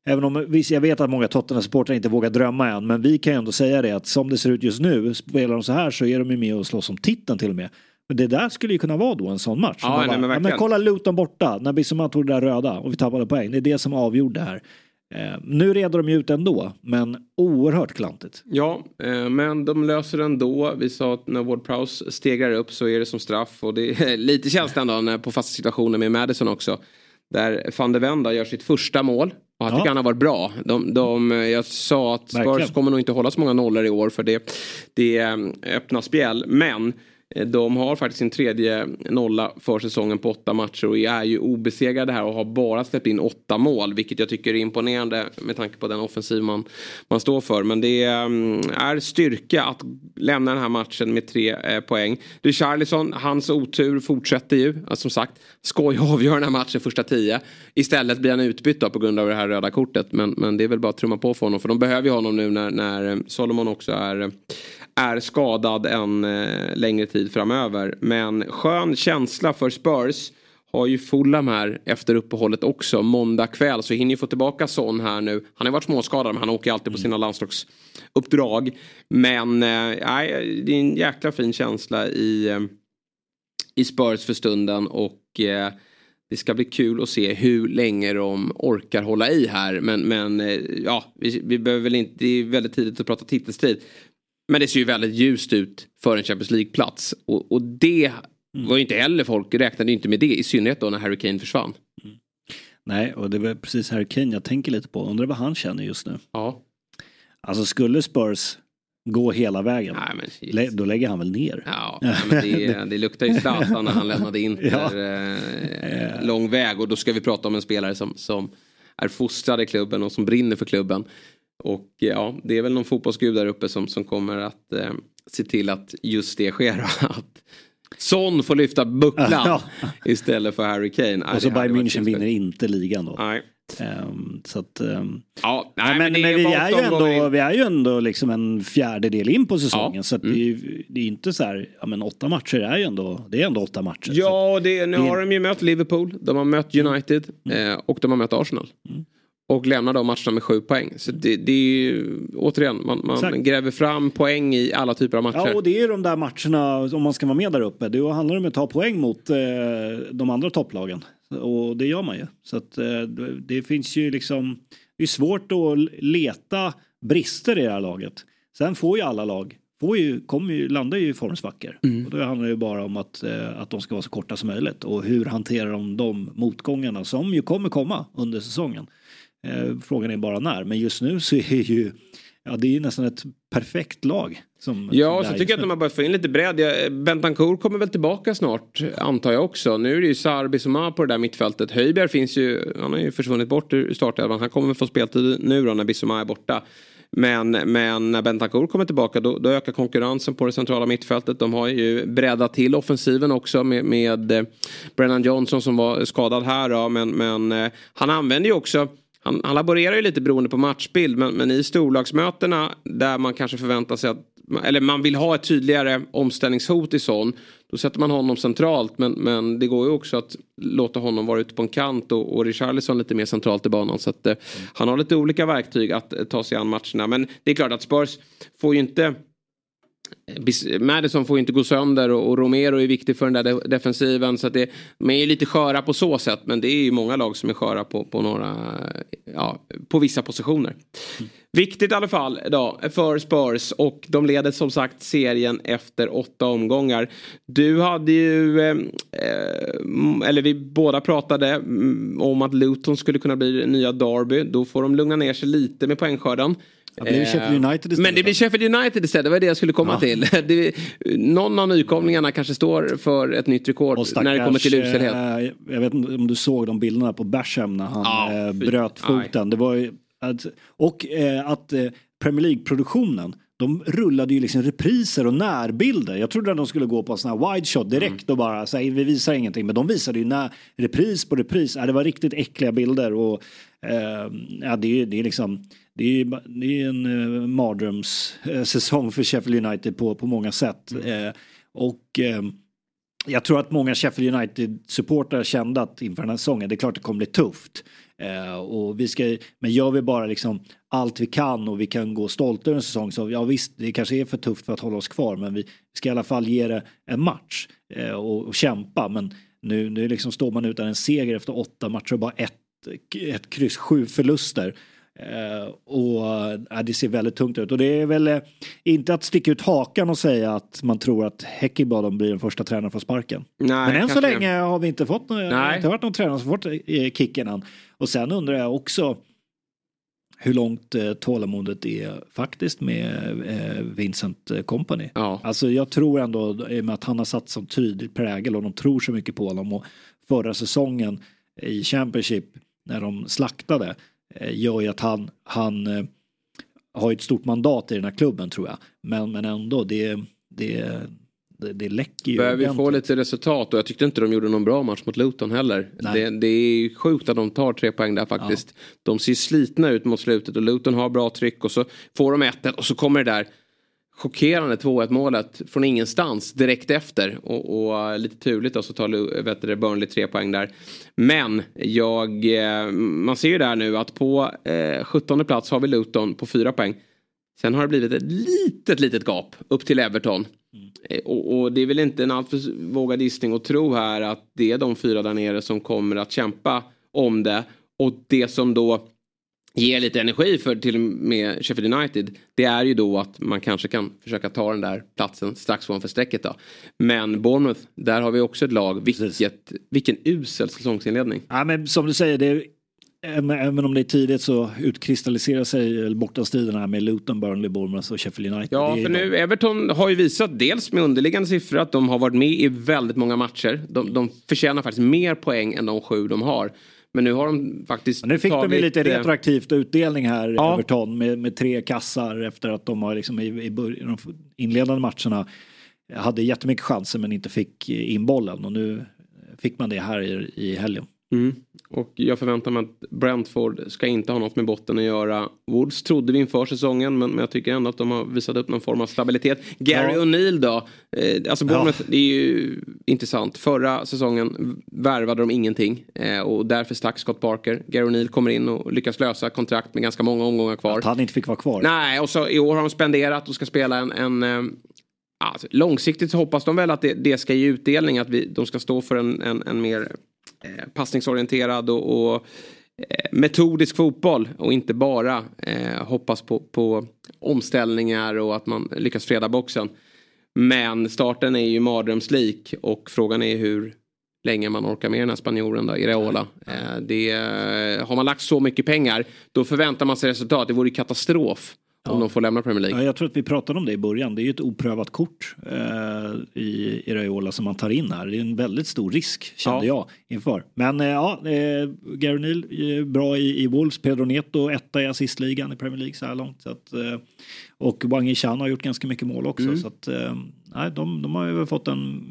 Även om visst, jag vet att många Tottenham-supportrar inte vågar drömma än, men vi kan ju ändå säga det att som det ser ut just nu, spelar de så här så är de ju med och slåss om titeln till och med. Men det där skulle ju kunna vara då en sån match. Ja, nej, bara, men ja, men kolla Luton borta, när Bissoma tog det där röda och vi tappade poäng. Det är det som avgjorde det här. Eh, nu reder de ju ut ändå, men oerhört klantigt. Ja, eh, men de löser det ändå. Vi sa att när Ward Prowse stegrar upp så är det som straff. Och det är lite känslan då när- på fasta situationer med Madison också. Där van de Ven då gör sitt första mål. Och jag tycker Ja. han har varit bra. De, de, jag sa att Spurs Verkligen. kommer nog inte hålla så många nollor i år för det, det är öppna spjäll. Men Eh, Eh, de har faktiskt sin tredje nolla för säsongen på åtta matcher och är ju obesegrade här och har bara släppt in åtta mål. Vilket jag tycker är imponerande med tanke på den offensiv man, man står för. Men det mm, är styrka att lämna den här matchen med tre eh, poäng. Richarlison, hans otur fortsätter ju. Alltså, som sagt, skoj ju avgöra den här matchen första tio. Istället blir han utbytt då på grund av det här röda kortet. Men, men det är väl bara att trumma på för honom. För de behöver ju honom nu när, när eh, Solomon också är eh, är skadad en eh, längre tid framöver. Men skön känsla för Spurs. Har ju Fulham här efter uppehållet också. Måndag kväll så hinner ju få tillbaka Son här nu. Han har varit småskadad men han åker alltid på sina landslagsuppdrag. Men eh, det är en jäkla fin känsla i, eh, i Spurs för stunden. Och eh, det ska bli kul att se hur länge de orkar hålla i här. Men, men eh, ja, vi, vi behöver väl inte, det är väldigt tidigt att prata titelstrid. Men det ser ju väldigt ljust ut för en Champions League-plats. Och, och det var ju inte heller, folk räknade inte med det. I synnerhet då när Harry Kane försvann. Nej, och det var precis Harry Kane jag tänker lite på. Undrar vad han känner just nu. Ja. Alltså skulle Spurs gå hela vägen, Nej, lä- då lägger han väl ner. Ja, men det, det luktar ju Zlatan när han lämnade Inter eh, lång väg. Och då ska vi prata om en spelare som, som är fostrad i klubben och som brinner för klubben. Och ja, det är väl någon fotbollsgud där uppe som, som kommer att eh, se till att just det sker. Att Son får lyfta bucklan istället för Harry Kane. Och så Bayern München vinner inte ligan då. Nej. Ehm, så att, ehm, Ja, nej, men, men, det vi, är ju ändå, vi är ju ändå liksom en fjärdedel in på säsongen. Ja. Så att det, är, ju- det är inte så här, ja men åtta matcher är ju ändå, det är ändå åtta matcher. Ja, det, nu det- har de ju mött Liverpool, de har mött United eh, och de har mött Arsenal. Och lämnar de matcherna med sju poäng. Så det, det är ju, återigen, man, man gräver fram poäng i alla typer av matcher. Ja, och det är de där matcherna, om man ska vara med där uppe, då handlar det om att ta poäng mot eh, de andra topplagen. Och det gör man ju. Så att eh, det finns ju liksom, det är svårt att leta brister i det här laget. Sen får ju alla lag, får ju, kommer ju, landar ju i formsvackor. Och då handlar det ju bara om att, eh, att de ska vara så korta som möjligt. Och hur hanterar de de motgångarna som ju kommer komma under säsongen. Eh, frågan är bara när, men just nu så är ju, ja det är ju nästan ett perfekt lag. Som, Ja, som så tycker jag att de har börjat få in lite bredd. Bentancourt kommer väl tillbaka snart, antar jag också. Nu är det ju Sarbi som är på det där mittfältet. Höjbjerg finns ju, han har ju försvunnit bort ur startelvan. Han kommer få speltid nu då när Bissoma är borta. Men, men när Bentancourt kommer tillbaka då, då ökar konkurrensen på det centrala mittfältet. De har ju breddat till offensiven också med, med eh, Brennan Johnson som var skadad här. Då, men men eh, han använder ju också han, han laborerar ju lite beroende på matchbild men, men i storlagsmötena där man kanske förväntar sig att eller man vill ha ett tydligare omställningshot i sån. Då sätter man honom centralt men, men det går ju också att låta honom vara ute på en kant och, och Richarlison lite mer centralt i banan. Så att, eh, han har lite olika verktyg att eh, ta sig an matcherna. Men det är klart att Spurs får ju inte Madison får inte gå sönder och, Romero är viktig för den där de- defensiven. Så det, de är ju lite sköra på så sätt. Men det är ju många lag som är sköra på, på några, ja, på vissa positioner. Viktigt i alla fall då, för Spurs och de leder som sagt serien efter åtta omgångar. Du hade ju, eh, eh, eller vi båda pratade mm, om att Luton skulle kunna bli nya Derby. Då får de lugna ner sig lite med poängskörden. Ja, det blir Eh, Sheffield United istället, Men det blir Sheffield United istället, det var det jag skulle komma Ja. till. Det, någon av nykomlingarna kanske står för ett nytt rekord Och när det kommer till stackars, uselhet. eh, Jag vet inte om du såg de bilderna på Basham när han Ja, eh, bröt foten. Det var att, och att Premier League-produktionen de rullade ju liksom repriser och närbilder. Jag trodde att de skulle gå på en sån här wide shot direkt Mm. och bara säga vi visar ingenting. Men de visade ju när, repris på repris. Ja, det var riktigt äckliga bilder. Och, eh, ja, det, är, det är liksom det är, det är en eh, mardrömssäsong för Sheffield United på, på många sätt. Mm. Eh, och eh, jag tror att många Sheffield United-supportrar kände att inför den här säsongen, det är klart det kommer bli tufft. Eh, och vi ska, men gör vi bara liksom allt vi kan och vi kan gå stolta över en säsong så ja visst, det kanske är för tufft för att hålla oss kvar men vi ska i alla fall ge det en match eh, och, och kämpa. Men nu, nu liksom står man utan en seger efter åtta matcher och bara ett, ett kryss, sju förluster. Eh, och eh, det ser väldigt tungt ut. Och det är väl eh, inte att sticka ut hakan och säga att man tror att Häckibadon blir den första tränaren för sparken. Nej, Men än så länge har vi inte fått någon, Nej. inte hört någon tränare som fått kicken än. Och sen undrar jag också hur långt eh, tålamodet är faktiskt med eh, Vincent Company. Ja. Alltså jag tror ändå, i och med att han har satt så tydligt prägel och de tror så mycket på honom och förra säsongen i Championship när de slaktade gör ju att han, han eh, har ett stort mandat i den här klubben tror jag. Men, men ändå, det, det, det, det läcker ju. Behöver vi få lite resultat och jag tyckte inte de gjorde någon bra match mot Luton heller. Det, det är sjukt att de tar tre poäng där faktiskt. De ser slitna ut mot slutet och Luton har bra tryck och så får de 1-1 och så kommer det där chockerande 2-1 målet från ingenstans direkt efter. Och, och lite turligt då så tar vet du, Burnley tre poäng där. Men jag, eh, man ser ju där nu att på eh, 17 plats har vi Luton på fyra poäng. Sen har det blivit ett litet, litet gap upp till Everton. Eh, Och, och det är väl inte en alltför vågad gissning att tro här att det är de fyra där nere som kommer att kämpa om det. Och det som då ger lite energi för till och med Sheffield United det är ju då att man kanske kan försöka ta den där platsen strax ovanför strecket då. Men Bournemouth, där har vi också ett lag. Vilket, vilken usel säsongsinledning. Ja, men som du säger, det är, även- om det är tidigt så utkristalliserar sig bortastriderna med Luton, Burnley, Bournemouth och Sheffield United. Ja, för nu Everton har ju visat dels med underliggande siffror att de har varit med i väldigt många matcher. De, de förtjänar faktiskt mer poäng än de sju de har. Men nu har de faktiskt Nu fick de ju tagit, lite eh, retroaktivt utdelning här, Ja. Everton, med, med tre kassar efter att de har liksom i, i, de inledande matcherna hade jättemycket chanser men inte fick in bollen och nu fick man det här i, i helgen. Mm. Och jag förväntar mig att Brentford ska inte ha något med botten att göra. Woods trodde vi inför säsongen men, men jag tycker ändå att de har visat upp någon form av stabilitet. Gary Ja. O'Neill då? Eh, alltså Bournemouth, det är ju intressant. Förra säsongen värvade de ingenting eh, och därför stack Scott Parker. Gary O'Neill kommer in och lyckas lösa kontrakt med ganska många omgångar kvar. Att han inte fick vara kvar. Nej, och så i år har de spenderat och ska spela en... en eh, alltså, långsiktigt så hoppas de väl att det, det ska ge utdelning. Att vi, de ska stå för en, en, en mer passningsorienterad och, och eh, metodisk fotboll. Och inte bara eh, hoppas på, på omställningar och att man lyckas freda boxen. Men starten är ju mardrömslik och frågan är hur länge man orkar med den här spanjoren då, Iraola. Eh, det, eh, har man lagt så mycket pengar då förväntar man sig resultat. Det vore ju katastrof om de får lämna Premier League. Ja, jag tror att vi pratade om det i början. Det är ju ett oprövat kort eh, i Iraola som man tar in här. Det är en väldigt stor risk kände jag inför. Men eh, ja, eh, Gary Neal eh, bra i, i Wolves. Pedro Neto etta i assistligan i Premier League så här långt. Så att, eh, och Wang Yishan har gjort ganska mycket mål också. Mm. Så att, eh, nej, de, de har ju fått en,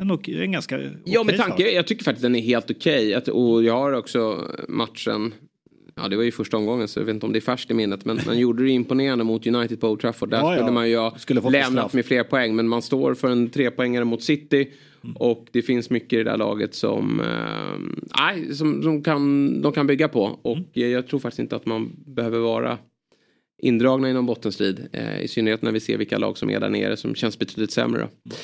en, en ganska Ja, med tanke, jag tycker faktiskt den är helt okej. Att- Och jag har också matchen, ja det var ju första omgången så jag vet inte om det är färskt i minnet. Men man gjorde det imponerande mot United på Old Trafford. Där Ja, skulle ja. man ju ha Skulle lämnat med fler poäng. Men man står för en trepoängare mot City. Och det finns mycket i det där laget som, eh, som, som kan, de kan bygga på. Och eh, jag tror faktiskt inte att man behöver vara indragna i någon bottenstrid. Eh, I synnerhet när vi ser vilka lag som är där nere som känns betydligt sämre. Då.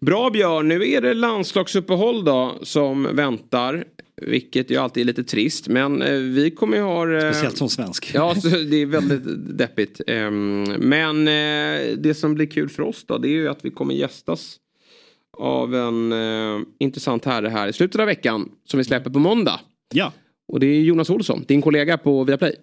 Bra Björn, nu är det landslagsuppehåll då som väntar. Vilket ju alltid är lite trist. Men eh, vi kommer ju ha... eh, Speciellt som svensk. Ja, så det är väldigt deppigt. Ehm, Men eh, det som blir kul för oss då det är ju att vi kommer gästas av en intressant herre här i slutet av veckan som vi släpper på måndag. Ja. Och det är Jonas Olsson, din kollega på Viaplay.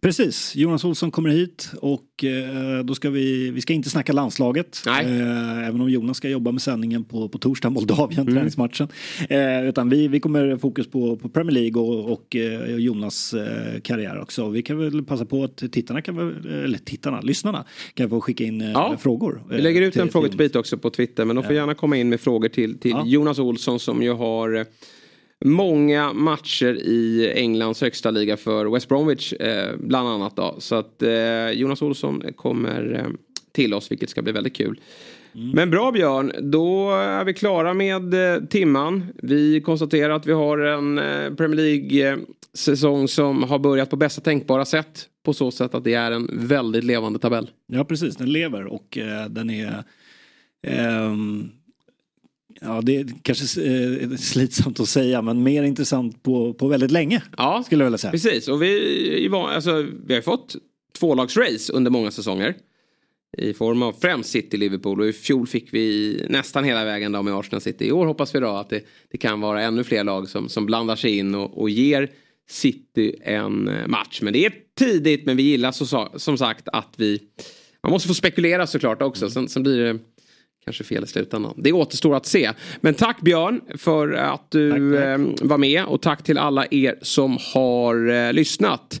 Precis, Jonas Olsson kommer hit och eh, då ska vi, vi ska inte snacka landslaget. Eh, även om Jonas ska jobba med sändningen på, på torsdag, Moldavien, träningsmatchen. Eh, utan vi, vi kommer fokus på, på Premier League och, och eh, Jonas eh, karriär också. Vi kan väl passa på att tittarna kan väl, eller tittarna, lyssnarna kan få skicka in eh, Ja. frågor. Vi lägger ut till- en Pete också på Twitter. Men de får gärna komma in med frågor till, till Ja. Jonas Olsson som ju har eh, många matcher i Englands högsta liga för West Bromwich eh, bland annat. Då. Så att eh, Jonas Olsson kommer eh, till oss vilket ska bli väldigt kul. Men bra Björn, då är vi klara med eh, timman. Vi konstaterar att vi har en eh, Premier League-säsong som har börjat på bästa tänkbara sätt. På så sätt att det är en väldigt levande tabell. Ja precis, den lever och eh, den är ehm, Ja, det är kanske eh, slitsamt att säga men mer intressant på, på väldigt länge. Ja, skulle jag vilja säga. Precis, och vi, alltså, vi har fått tvålagsrace under många säsonger. I form av främst City, Liverpool och i fjol fick vi nästan hela vägen då med Arsenal City. I år hoppas vi då att det, det kan vara ännu fler lag som, som blandar sig in och, och ger City en eh, match. Men det är tidigt men vi gillar så, som sagt att vi... Man måste få spekulera såklart också. Sen, sen blir det kanske fel i slutändan. Det återstår att se. Men tack Björn för att du tack, tack. Eh, var med och tack till alla er som har eh, lyssnat.